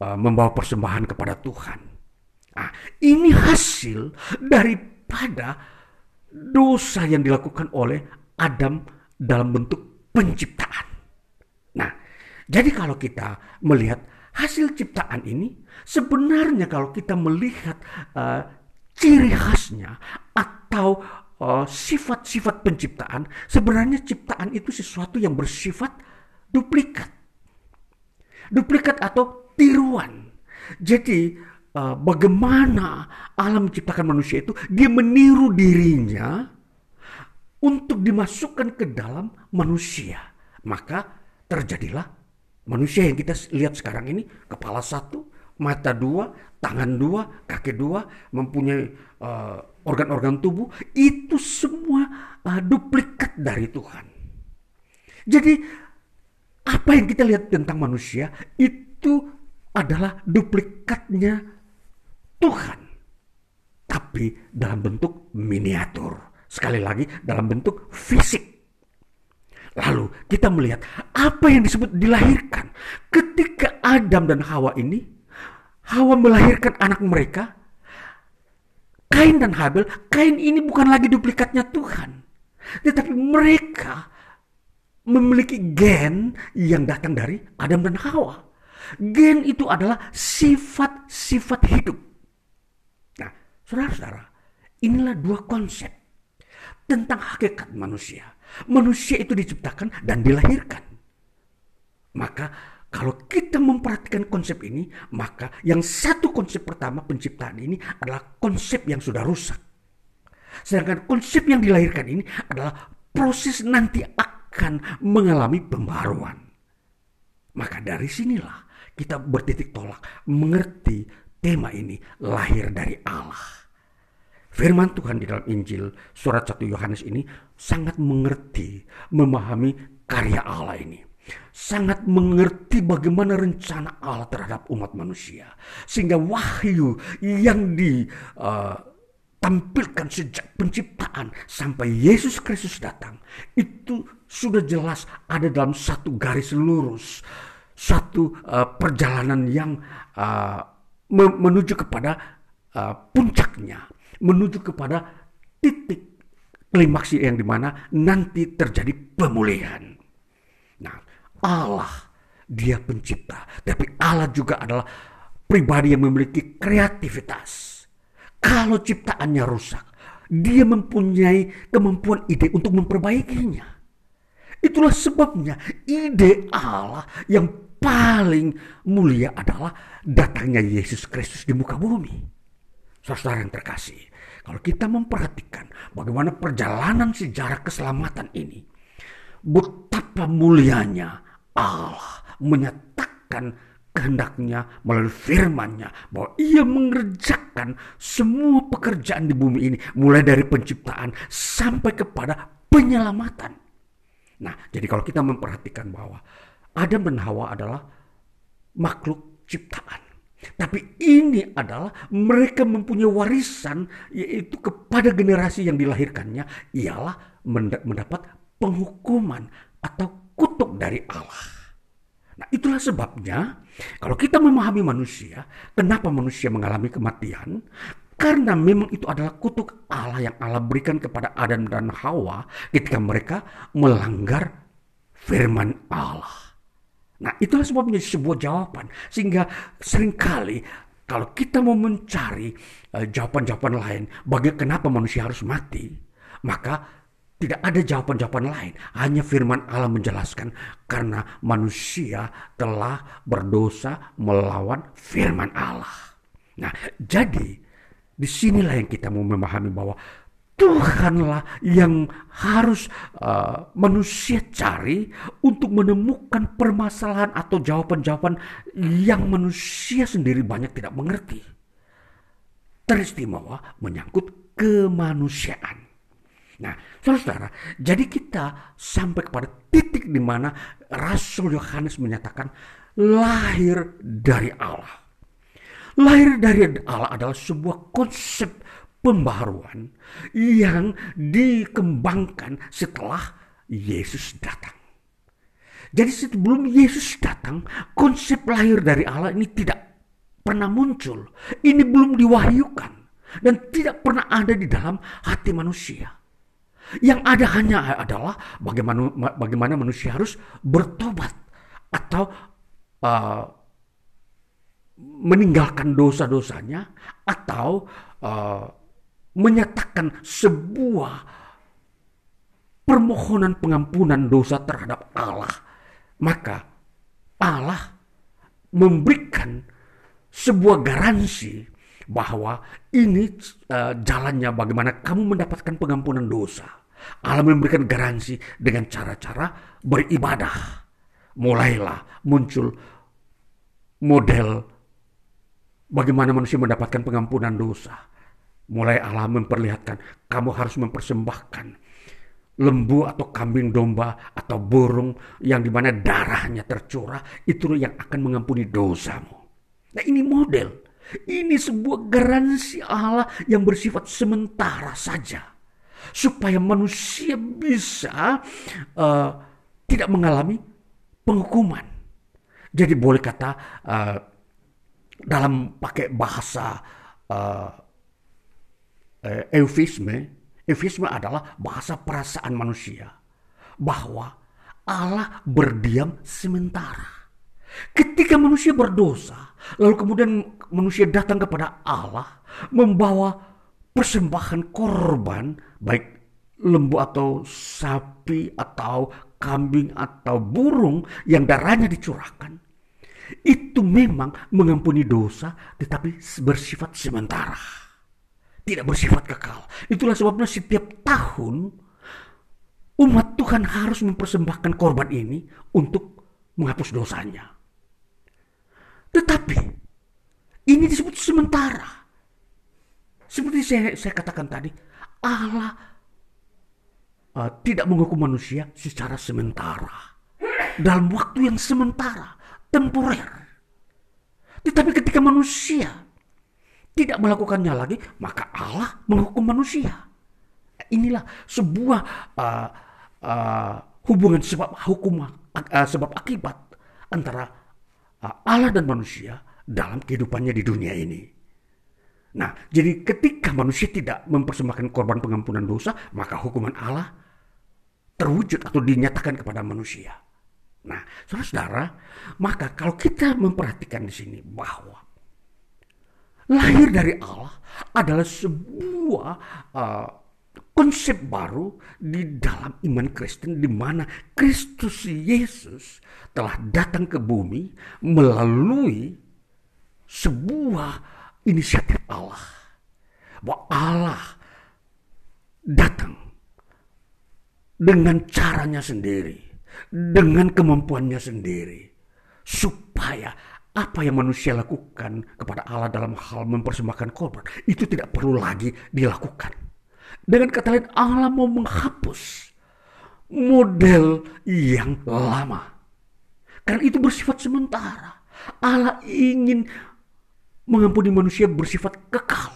Uh, membawa persembahan kepada Tuhan. Nah, ini hasil daripada dosa yang dilakukan oleh Adam dalam bentuk penciptaan. Nah, jadi kalau kita melihat hasil ciptaan ini, sebenarnya kalau kita melihat uh, ciri khasnya atau uh, sifat-sifat penciptaan, sebenarnya ciptaan itu sesuatu yang bersifat duplikat. Duplikat atau tiruan. Jadi uh, bagaimana alam menciptakan manusia itu dia meniru dirinya untuk dimasukkan ke dalam manusia. Maka terjadilah manusia yang kita lihat sekarang ini kepala satu, mata dua, tangan dua, kaki dua, mempunyai uh, organ-organ tubuh itu semua uh, duplikat dari Tuhan. Jadi apa yang kita lihat tentang manusia itu adalah duplikatnya Tuhan. Tapi dalam bentuk miniatur. Sekali lagi dalam bentuk fisik. Lalu kita melihat apa yang disebut dilahirkan. Ketika Adam dan Hawa ini, Hawa melahirkan anak mereka, Kain dan Habel, Kain ini bukan lagi duplikatnya Tuhan. Tetapi mereka memiliki gen yang datang dari Adam dan Hawa. Gen itu adalah sifat-sifat hidup. Nah, saudara-saudara, inilah dua konsep tentang hakikat manusia. Manusia itu diciptakan dan dilahirkan. Maka kalau kita memperhatikan konsep ini, maka yang satu konsep pertama penciptaan ini adalah konsep yang sudah rusak. Sedangkan konsep yang dilahirkan ini adalah proses nanti akan mengalami pembaruan. Maka dari sinilah kita bertitik tolak mengerti tema ini lahir dari Allah. Firman Tuhan di dalam Injil surat 1 Yohanes ini sangat mengerti, memahami karya Allah ini. Sangat mengerti bagaimana rencana Allah terhadap umat manusia. Sehingga wahyu yang ditampilkan uh, sejak penciptaan sampai Yesus Kristus datang. Itu sudah jelas ada dalam satu garis lurus satu uh, perjalanan yang uh, menuju kepada uh, puncaknya, menuju kepada titik klimaks yang di mana nanti terjadi pemulihan. Nah, Allah dia pencipta, tapi Allah juga adalah pribadi yang memiliki kreativitas. Kalau ciptaannya rusak, dia mempunyai kemampuan ide untuk memperbaikinya. Itulah sebabnya ide Allah yang paling mulia adalah datangnya Yesus Kristus di muka bumi. Saudara yang terkasih, kalau kita memperhatikan bagaimana perjalanan sejarah keselamatan ini, betapa mulianya Allah menyatakan kehendaknya melalui firmannya bahwa ia mengerjakan semua pekerjaan di bumi ini mulai dari penciptaan sampai kepada penyelamatan. Nah, jadi kalau kita memperhatikan bahwa Adam dan Hawa adalah makhluk ciptaan. Tapi ini adalah mereka mempunyai warisan yaitu kepada generasi yang dilahirkannya ialah mendapat penghukuman atau kutuk dari Allah. Nah itulah sebabnya kalau kita memahami manusia, kenapa manusia mengalami kematian? Karena memang itu adalah kutuk Allah yang Allah berikan kepada Adam dan Hawa ketika mereka melanggar firman Allah. Nah itulah sebabnya sebuah jawaban. Sehingga sering kali kalau kita mau mencari uh, jawaban-jawaban lain bagi kenapa manusia harus mati, maka tidak ada jawaban-jawaban lain. Hanya firman Allah menjelaskan karena manusia telah berdosa melawan firman Allah. Nah, jadi Di sinilah yang kita mau memahami bahwa Tuhanlah yang harus uh, manusia cari untuk menemukan permasalahan atau jawaban-jawaban yang manusia sendiri banyak tidak mengerti. Teristimewa menyangkut kemanusiaan. Nah, saudara-saudara, jadi kita sampai kepada titik di mana Rasul Yohanes menyatakan lahir dari Allah. Lahir dari Allah adalah sebuah konsep pembaharuan yang dikembangkan setelah Yesus datang. Jadi sebelum Yesus datang, konsep lahir dari Allah ini tidak pernah muncul. Ini belum diwahyukan dan tidak pernah ada di dalam hati manusia. Yang ada hanya adalah bagaimana bagaimana manusia harus bertobat atau uh, meninggalkan dosa-dosanya atau uh, menyatakan sebuah permohonan pengampunan dosa terhadap Allah, maka Allah memberikan sebuah garansi bahwa ini uh, jalannya bagaimana kamu mendapatkan pengampunan dosa. Allah memberikan garansi dengan cara-cara beribadah. Mulailah muncul model Bagaimana manusia mendapatkan pengampunan dosa? Mulai Allah memperlihatkan, kamu harus mempersembahkan lembu atau kambing domba atau burung yang di mana darahnya tercurah, itu yang akan mengampuni dosamu. Nah ini model, ini sebuah garansi Allah yang bersifat sementara saja. Supaya manusia bisa uh, tidak mengalami penghukuman. Jadi boleh kata uh, dalam pakai bahasa uh, uh, eufisme, eufisme adalah bahasa perasaan manusia bahwa Allah berdiam sementara. Ketika manusia berdosa, lalu kemudian manusia datang kepada Allah membawa persembahan korban baik lembu atau sapi atau kambing atau burung yang darahnya dicurahkan itu memang mengampuni dosa tetapi bersifat sementara. Tidak bersifat kekal. Itulah sebabnya setiap tahun umat Tuhan harus mempersembahkan korban ini untuk menghapus dosanya. Tetapi ini disebut sementara. Seperti saya, saya katakan tadi, Allah uh, tidak menghukum manusia secara sementara. Dalam waktu yang sementara temporer. Tetapi ketika manusia tidak melakukannya lagi, maka Allah menghukum manusia. Inilah sebuah uh, uh, hubungan sebab hukum uh, sebab akibat antara uh, Allah dan manusia dalam kehidupannya di dunia ini. Nah, jadi ketika manusia tidak mempersembahkan korban pengampunan dosa, maka hukuman Allah terwujud atau dinyatakan kepada manusia. Nah, saudara-saudara, maka kalau kita memperhatikan di sini bahwa lahir dari Allah adalah sebuah uh, konsep baru di dalam iman Kristen di mana Kristus Yesus telah datang ke bumi melalui sebuah inisiatif Allah. Bahwa Allah datang dengan caranya sendiri, dengan kemampuannya sendiri, supaya apa yang manusia lakukan kepada Allah dalam hal mempersembahkan korban itu tidak perlu lagi dilakukan. Dengan kata lain, Allah mau menghapus model yang lama. Karena itu bersifat sementara. Allah ingin mengampuni manusia bersifat kekal.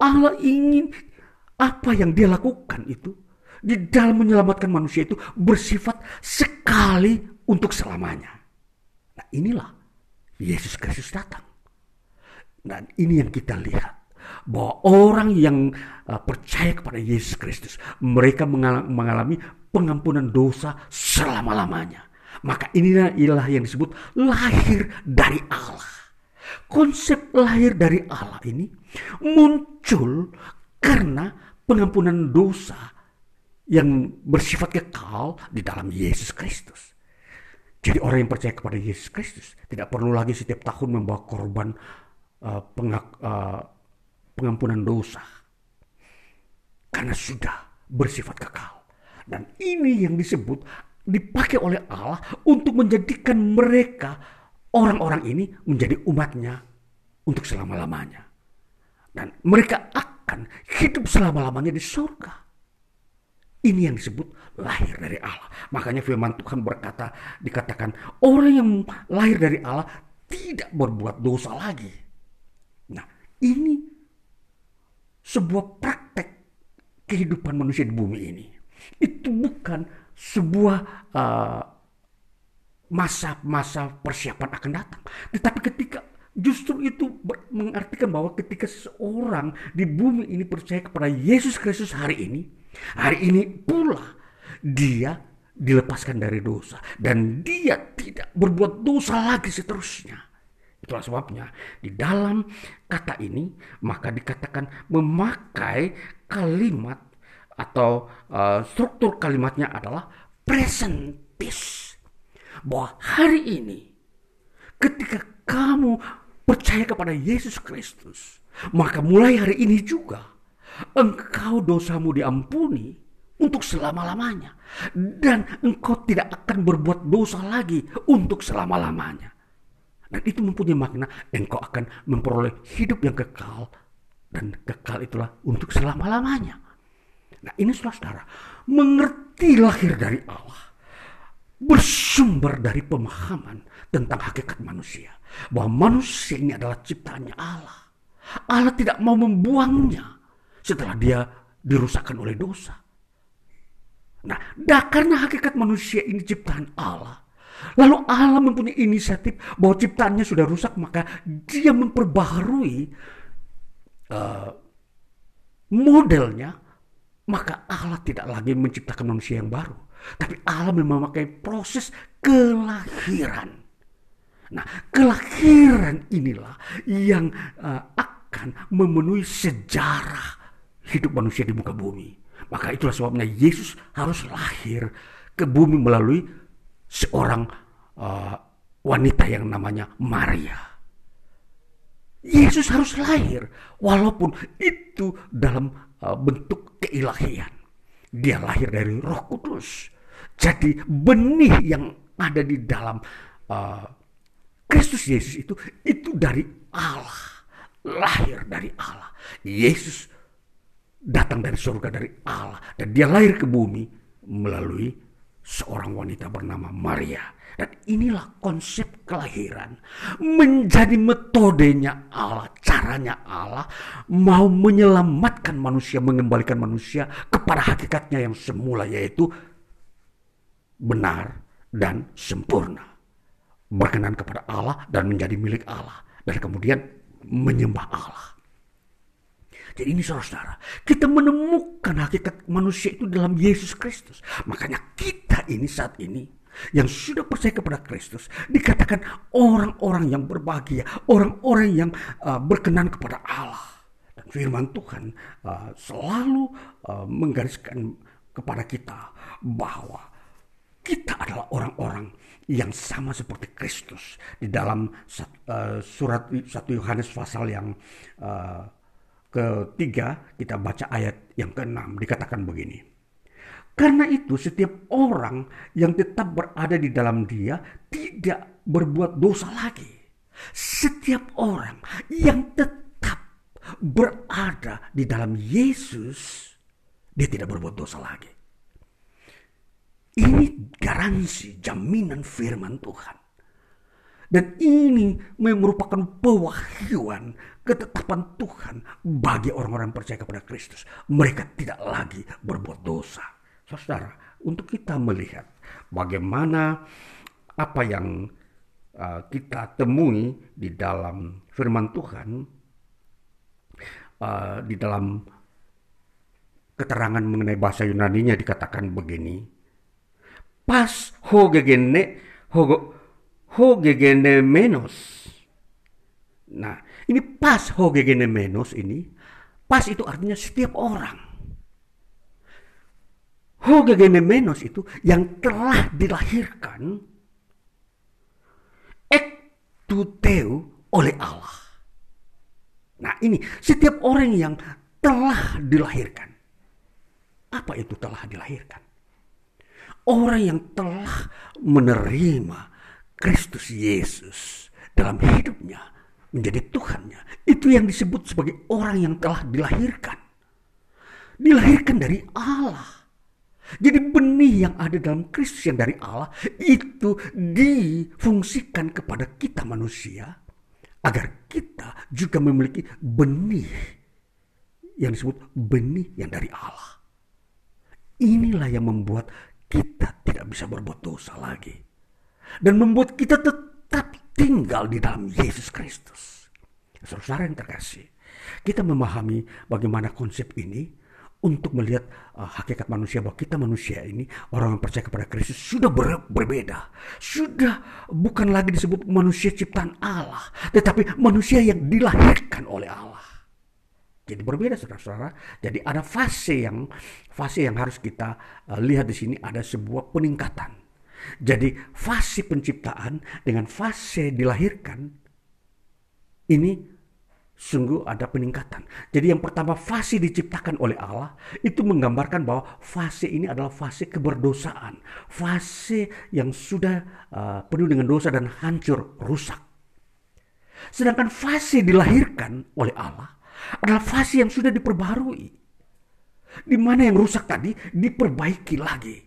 Allah ingin apa yang dia lakukan itu di dalam menyelamatkan manusia itu bersifat sekali untuk selamanya. Inilah Yesus Kristus datang. Dan ini yang kita lihat. Bahwa orang yang uh, percaya kepada Yesus Kristus. Mereka mengalami pengampunan dosa selama-lamanya. Maka inilah ilah yang disebut lahir dari Allah. Konsep lahir dari Allah ini muncul karena pengampunan dosa yang bersifat kekal di dalam Yesus Kristus. Jadi orang yang percaya kepada Yesus Kristus tidak perlu lagi setiap tahun membawa korban uh, pengak, uh, pengampunan dosa. Karena sudah bersifat kekal. Dan ini yang disebut dipakai oleh Allah untuk menjadikan mereka orang-orang ini menjadi umatnya untuk selama-lamanya. Dan mereka akan hidup selama-lamanya di surga. Ini yang disebut lahir dari Allah. Makanya firman Tuhan berkata, dikatakan orang yang lahir dari Allah tidak berbuat dosa lagi. Nah, ini sebuah praktek kehidupan manusia di bumi ini. Itu bukan sebuah uh, masa-masa persiapan akan datang. Tetapi ketika justru itu mengartikan bahwa ketika seseorang di bumi ini percaya kepada Yesus Kristus hari ini, Hari ini pula dia dilepaskan dari dosa dan dia tidak berbuat dosa lagi seterusnya. Itulah sebabnya di dalam kata ini maka dikatakan memakai kalimat atau uh, struktur kalimatnya adalah present peace. Bahwa hari ini ketika kamu percaya kepada Yesus Kristus, maka mulai hari ini juga engkau dosamu diampuni untuk selama-lamanya. Dan engkau tidak akan berbuat dosa lagi untuk selama-lamanya. Dan itu mempunyai makna engkau akan memperoleh hidup yang kekal. Dan kekal itulah untuk selama-lamanya. Nah ini saudara-saudara, mengerti lahir dari Allah. Bersumber dari pemahaman tentang hakikat manusia. Bahwa manusia ini adalah ciptaannya Allah. Allah tidak mau membuangnya setelah dia dirusakkan oleh dosa. Nah, dah karena hakikat manusia ini ciptaan Allah. Lalu Allah mempunyai inisiatif bahwa ciptaannya sudah rusak, maka dia memperbaharui uh, modelnya. Maka Allah tidak lagi menciptakan manusia yang baru. Tapi Allah memakai proses kelahiran. Nah, kelahiran inilah yang uh, akan memenuhi sejarah hidup manusia di muka bumi. Maka itulah sebabnya Yesus harus lahir ke bumi melalui seorang uh, wanita yang namanya Maria. Yesus harus lahir walaupun itu dalam uh, bentuk keilahian. Dia lahir dari Roh Kudus. Jadi benih yang ada di dalam uh, Kristus Yesus itu itu dari Allah, lahir dari Allah. Yesus datang dari surga dari Allah dan dia lahir ke bumi melalui seorang wanita bernama Maria. Dan inilah konsep kelahiran. Menjadi metodenya Allah, caranya Allah mau menyelamatkan manusia, mengembalikan manusia kepada hakikatnya yang semula yaitu benar dan sempurna. Berkenan kepada Allah dan menjadi milik Allah. Dan kemudian menyembah Allah. Jadi ini saudara-saudara, kita menemukan hakikat manusia itu dalam Yesus Kristus. Makanya kita ini saat ini yang sudah percaya kepada Kristus dikatakan orang-orang yang berbahagia, orang-orang yang uh, berkenan kepada Allah. Dan firman Tuhan uh, selalu uh, menggariskan kepada kita bahwa kita adalah orang-orang yang sama seperti Kristus di dalam uh, surat 1 Yohanes pasal yang uh, ketiga kita baca ayat yang keenam dikatakan begini karena itu setiap orang yang tetap berada di dalam dia tidak berbuat dosa lagi. Setiap orang yang tetap berada di dalam Yesus, dia tidak berbuat dosa lagi. Ini garansi jaminan firman Tuhan. Dan ini merupakan pewahyuan ketetapan Tuhan bagi orang-orang percaya kepada Kristus. Mereka tidak lagi berbuat dosa. Saudara, untuk kita melihat bagaimana apa yang uh, kita temui di dalam firman Tuhan, uh, di dalam keterangan mengenai bahasa Yunani-nya dikatakan begini. Pas hogegene hogo hogegene menos. Nah, ini pas hogegene menos ini, pas itu artinya setiap orang Hogegenemenos itu yang telah dilahirkan ektuteu oleh Allah. Nah ini setiap orang yang telah dilahirkan. Apa itu telah dilahirkan? Orang yang telah menerima Kristus Yesus dalam hidupnya menjadi Tuhannya. Itu yang disebut sebagai orang yang telah dilahirkan. Dilahirkan dari Allah jadi benih yang ada dalam Kristus yang dari Allah itu difungsikan kepada kita manusia agar kita juga memiliki benih yang disebut benih yang dari Allah. Inilah yang membuat kita tidak bisa berbuat dosa lagi dan membuat kita tetap tinggal di dalam Yesus Kristus. Saudara yang terkasih, kita memahami bagaimana konsep ini untuk melihat uh, hakikat manusia bahwa kita manusia ini orang yang percaya kepada Kristus sudah ber, berbeda. Sudah bukan lagi disebut manusia ciptaan Allah, tetapi manusia yang dilahirkan oleh Allah. Jadi berbeda saudara-saudara. Jadi ada fase yang fase yang harus kita uh, lihat di sini ada sebuah peningkatan. Jadi fase penciptaan dengan fase dilahirkan ini sungguh ada peningkatan. Jadi yang pertama fase diciptakan oleh Allah itu menggambarkan bahwa fase ini adalah fase keberdosaan, fase yang sudah uh, penuh dengan dosa dan hancur, rusak. Sedangkan fase dilahirkan oleh Allah adalah fase yang sudah diperbarui. Di mana yang rusak tadi diperbaiki lagi.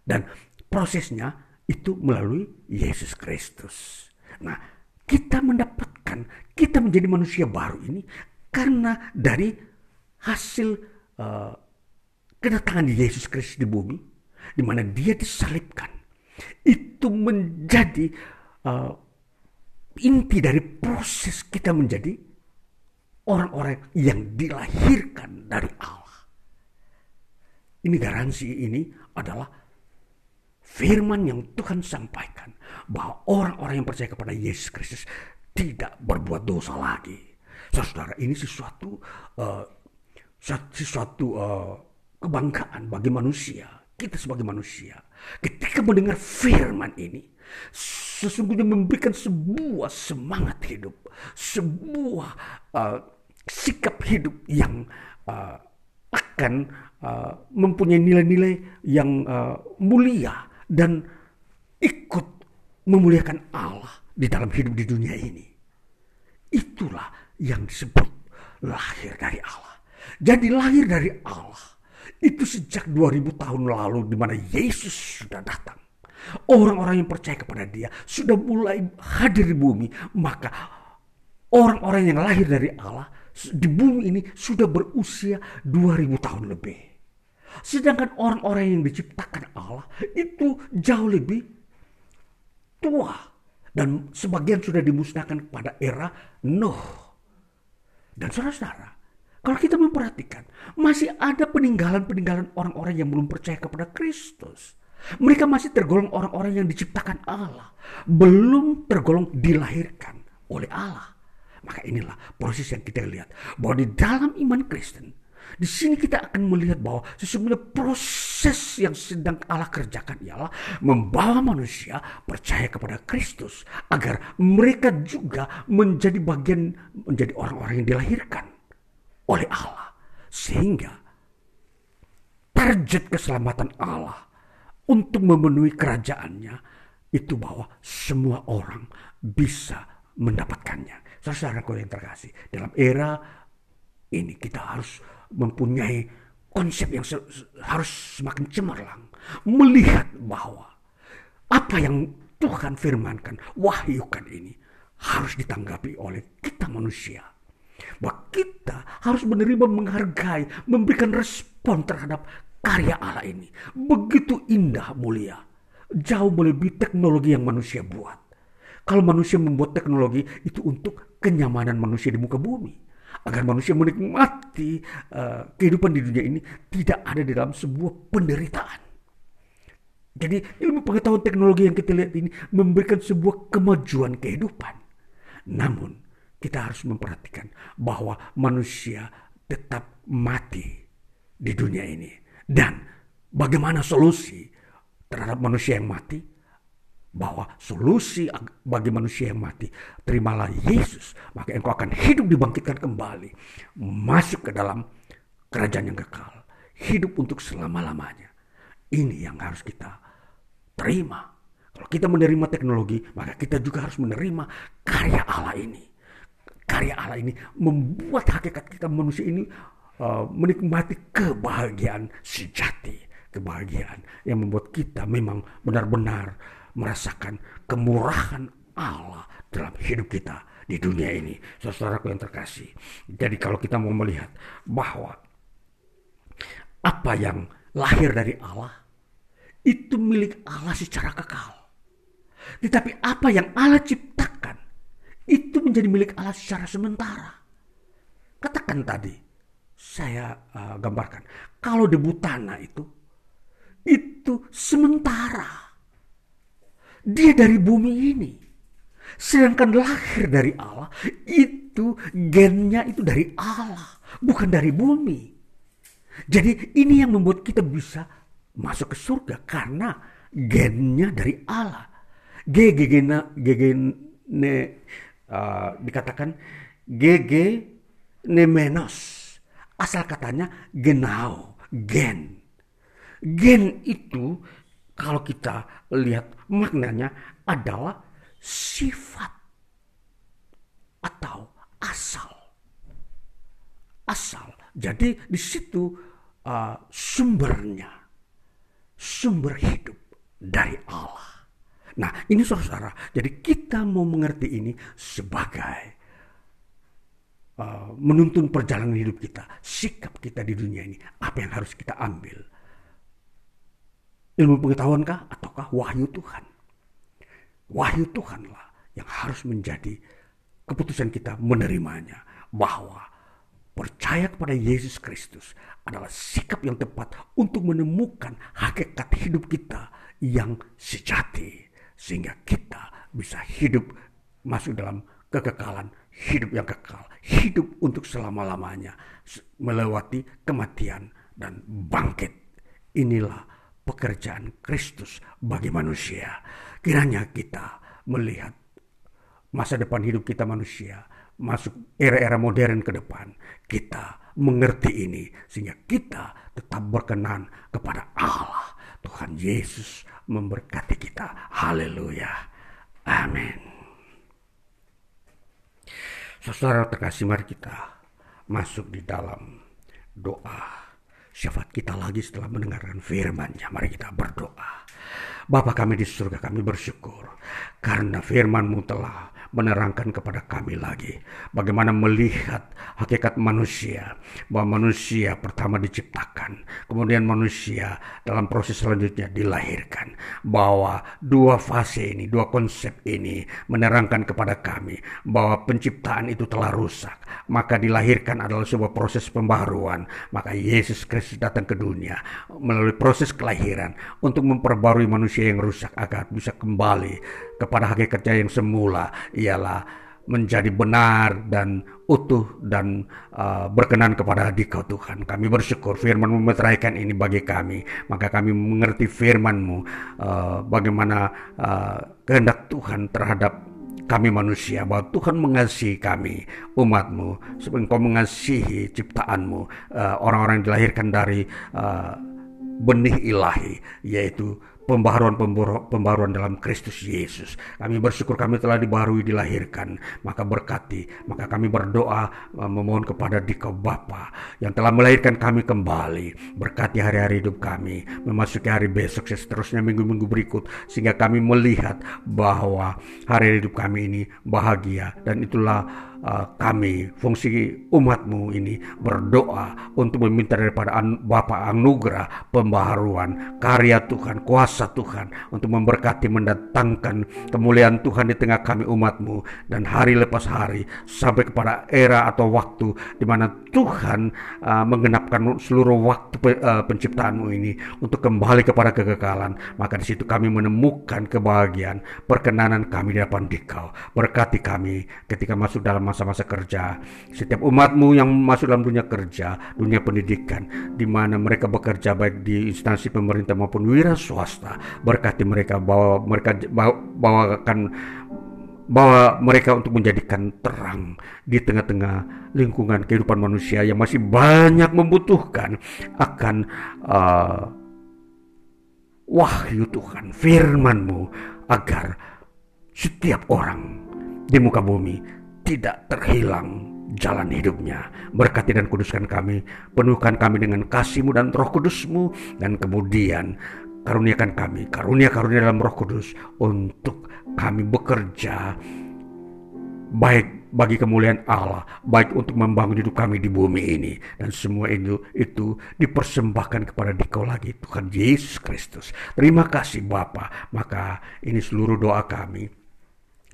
Dan prosesnya itu melalui Yesus Kristus. Nah, kita mendapatkan, kita menjadi manusia baru ini karena dari hasil uh, kedatangan Yesus Kristus di bumi, di mana Dia disalibkan, itu menjadi uh, inti dari proses kita menjadi orang-orang yang dilahirkan dari Allah. Ini garansi ini adalah firman yang Tuhan sampaikan bahwa orang-orang yang percaya kepada Yesus Kristus tidak berbuat dosa lagi. Saudara, ini sesuatu uh, sesuatu uh, kebanggaan bagi manusia. Kita sebagai manusia, ketika mendengar firman ini, sesungguhnya memberikan sebuah semangat hidup, sebuah uh, sikap hidup yang uh, akan uh, mempunyai nilai-nilai yang uh, mulia dan ikut memuliakan Allah di dalam hidup di dunia ini. Itulah yang disebut lahir dari Allah. Jadi lahir dari Allah itu sejak 2000 tahun lalu di mana Yesus sudah datang. Orang-orang yang percaya kepada dia sudah mulai hadir di bumi. Maka orang-orang yang lahir dari Allah di bumi ini sudah berusia 2000 tahun lebih. Sedangkan orang-orang yang diciptakan Allah itu jauh lebih tua. Dan sebagian sudah dimusnahkan pada era Nuh. Dan saudara-saudara, kalau kita memperhatikan, masih ada peninggalan-peninggalan orang-orang yang belum percaya kepada Kristus. Mereka masih tergolong orang-orang yang diciptakan Allah. Belum tergolong dilahirkan oleh Allah. Maka inilah proses yang kita lihat. Bahwa di dalam iman Kristen. Di sini kita akan melihat bahwa sesungguhnya proses yang sedang Allah kerjakan ialah membawa manusia percaya kepada Kristus agar mereka juga menjadi bagian menjadi orang-orang yang dilahirkan oleh Allah sehingga target keselamatan Allah untuk memenuhi kerajaannya itu bahwa semua orang bisa mendapatkannya. Saudara-saudaraku yang terkasih, dalam era ini kita harus mempunyai konsep yang harus semakin cemerlang. Melihat bahwa apa yang Tuhan firmankan, wahyukan ini harus ditanggapi oleh kita manusia. Bahwa kita harus menerima, menghargai, memberikan respon terhadap karya Allah ini. Begitu indah mulia. Jauh melebihi teknologi yang manusia buat. Kalau manusia membuat teknologi itu untuk kenyamanan manusia di muka bumi. Agar manusia menikmati uh, kehidupan di dunia ini tidak ada di dalam sebuah penderitaan. Jadi ilmu pengetahuan teknologi yang kita lihat ini memberikan sebuah kemajuan kehidupan. Namun kita harus memperhatikan bahwa manusia tetap mati di dunia ini. Dan bagaimana solusi terhadap manusia yang mati? Bahwa solusi bagi manusia yang mati, terimalah Yesus, maka engkau akan hidup dibangkitkan kembali, masuk ke dalam kerajaan yang kekal, hidup untuk selama-lamanya. Ini yang harus kita terima. Kalau kita menerima teknologi, maka kita juga harus menerima karya Allah ini karya Allah ini membuat hakikat kita manusia ini uh, menikmati kebahagiaan sejati. Kebahagiaan yang membuat kita memang benar-benar merasakan kemurahan Allah dalam hidup kita di dunia ini. Saudaraku yang terkasih. Jadi kalau kita mau melihat bahwa apa yang lahir dari Allah itu milik Allah secara kekal. Tetapi apa yang Allah ciptakan itu menjadi milik Allah secara sementara. Katakan tadi, saya uh, gambarkan, kalau debu tanah itu, itu sementara. Dia dari bumi ini. Sedangkan lahir dari Allah, itu gennya itu dari Allah, bukan dari bumi. Jadi ini yang membuat kita bisa masuk ke surga karena gennya dari Allah. G, G, G, G, G, ne, uh, dikatakan GG nemenos. Asal katanya genau, gen. Gen itu kalau kita lihat maknanya adalah sifat atau asal. Asal. Jadi di situ uh, sumbernya, sumber hidup dari Allah. Nah ini saudara, jadi kita mau mengerti ini sebagai uh, menuntun perjalanan hidup kita, sikap kita di dunia ini, apa yang harus kita ambil. Ilmu pengetahuan kah ataukah wahyu Tuhan? Wahyu Tuhanlah yang harus menjadi keputusan kita menerimanya bahwa percaya kepada Yesus Kristus adalah sikap yang tepat untuk menemukan hakikat hidup kita yang sejati sehingga kita bisa hidup masuk dalam kekekalan hidup yang kekal, hidup untuk selama-lamanya, melewati kematian dan bangkit. Inilah pekerjaan Kristus bagi manusia. Kiranya kita melihat masa depan hidup kita manusia, masuk era-era modern ke depan, kita mengerti ini sehingga kita tetap berkenan kepada Allah, Tuhan Yesus memberkati kita. Haleluya. Amin. Saudara terkasih mari kita masuk di dalam doa. Syafaat kita lagi setelah mendengarkan firman-Nya. Mari kita berdoa. Bapa kami di surga kami bersyukur karena firman-Mu telah menerangkan kepada kami lagi. Bagaimana melihat hakikat manusia bahwa manusia pertama diciptakan kemudian manusia dalam proses selanjutnya dilahirkan bahwa dua fase ini dua konsep ini menerangkan kepada kami bahwa penciptaan itu telah rusak. Maka dilahirkan adalah sebuah proses pembaharuan. Maka Yesus Kristus datang ke dunia melalui proses kelahiran untuk memperbarui manusia yang rusak agar bisa kembali kepada hakikatnya yang semula ialah menjadi benar dan utuh dan uh, berkenan kepada Dikau Tuhan. Kami bersyukur firman memeteraikan ini bagi kami. Maka kami mengerti firman-Mu uh, bagaimana uh, kehendak Tuhan terhadap kami manusia bahwa Tuhan mengasihi kami umatmu sebab engkau mengasihi ciptaanmu uh, orang-orang yang dilahirkan dari uh, benih ilahi yaitu pembaharuan dalam Kristus Yesus. Kami bersyukur kami telah dibaharui dilahirkan. Maka berkati, maka kami berdoa uh, memohon kepada Dikau Bapa yang telah melahirkan kami kembali. Berkati hari-hari hidup kami, memasuki hari besok seterusnya minggu-minggu berikut sehingga kami melihat bahwa hari hidup kami ini bahagia dan itulah kami fungsi umatmu ini berdoa untuk meminta daripada an, Bapa anugerah pembaharuan karya Tuhan kuasa Tuhan untuk memberkati mendatangkan kemuliaan Tuhan di tengah kami umatmu dan hari lepas hari sampai kepada era atau waktu di mana Tuhan uh, menggenapkan seluruh waktu pe, uh, penciptaanmu ini untuk kembali kepada kekekalan maka di situ kami menemukan kebahagiaan perkenanan kami di hadapan Dikau berkati kami ketika masuk dalam masa-masa kerja. Setiap umatmu yang masuk dalam dunia kerja, dunia pendidikan, di mana mereka bekerja baik di instansi pemerintah maupun wira swasta, berkati mereka bahwa mereka bawakan bahwa mereka untuk menjadikan terang di tengah-tengah lingkungan kehidupan manusia yang masih banyak membutuhkan akan uh, wahyu Tuhan, firman-Mu agar setiap orang di muka bumi tidak terhilang jalan hidupnya. Berkati dan kuduskan kami, penuhkan kami dengan kasih-Mu dan roh kudus-Mu, dan kemudian karuniakan kami, karunia-karunia dalam roh kudus untuk kami bekerja baik bagi kemuliaan Allah, baik untuk membangun hidup kami di bumi ini. Dan semua itu, itu dipersembahkan kepada dikau lagi, Tuhan Yesus Kristus. Terima kasih Bapa. Maka ini seluruh doa kami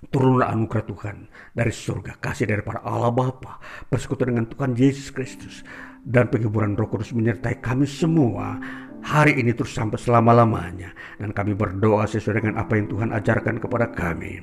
Turunlah anugerah Tuhan dari surga, kasih daripada Allah Bapa, persekutuan dengan Tuhan Yesus Kristus, dan penghiburan Roh Kudus menyertai kami semua hari ini terus sampai selama-lamanya. Dan kami berdoa sesuai dengan apa yang Tuhan ajarkan kepada kami.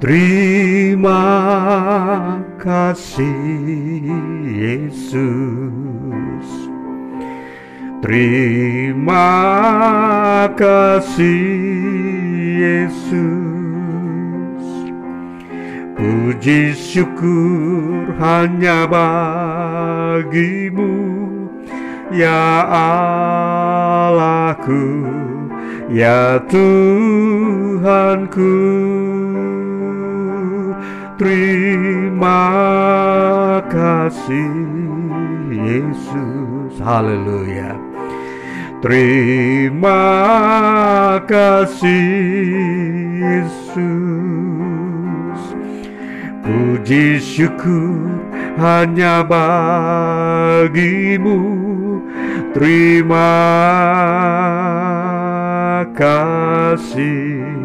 Terima kasih Yesus. Terima kasih Yesus. Puji syukur hanya bagimu Ya Allahku Ya Tuhanku Terima kasih Yesus. Haleluya. Terima kasih Yesus. Puji syukur hanya bagimu. Terima kasih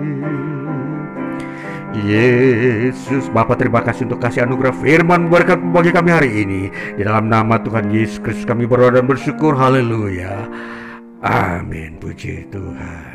Yesus. Bapak terima kasih untuk kasih anugerah firman berkat bagi kami hari ini. Di dalam nama Tuhan Yesus Kristus kami berdoa dan bersyukur. Haleluya. Amin. Puji Tuhan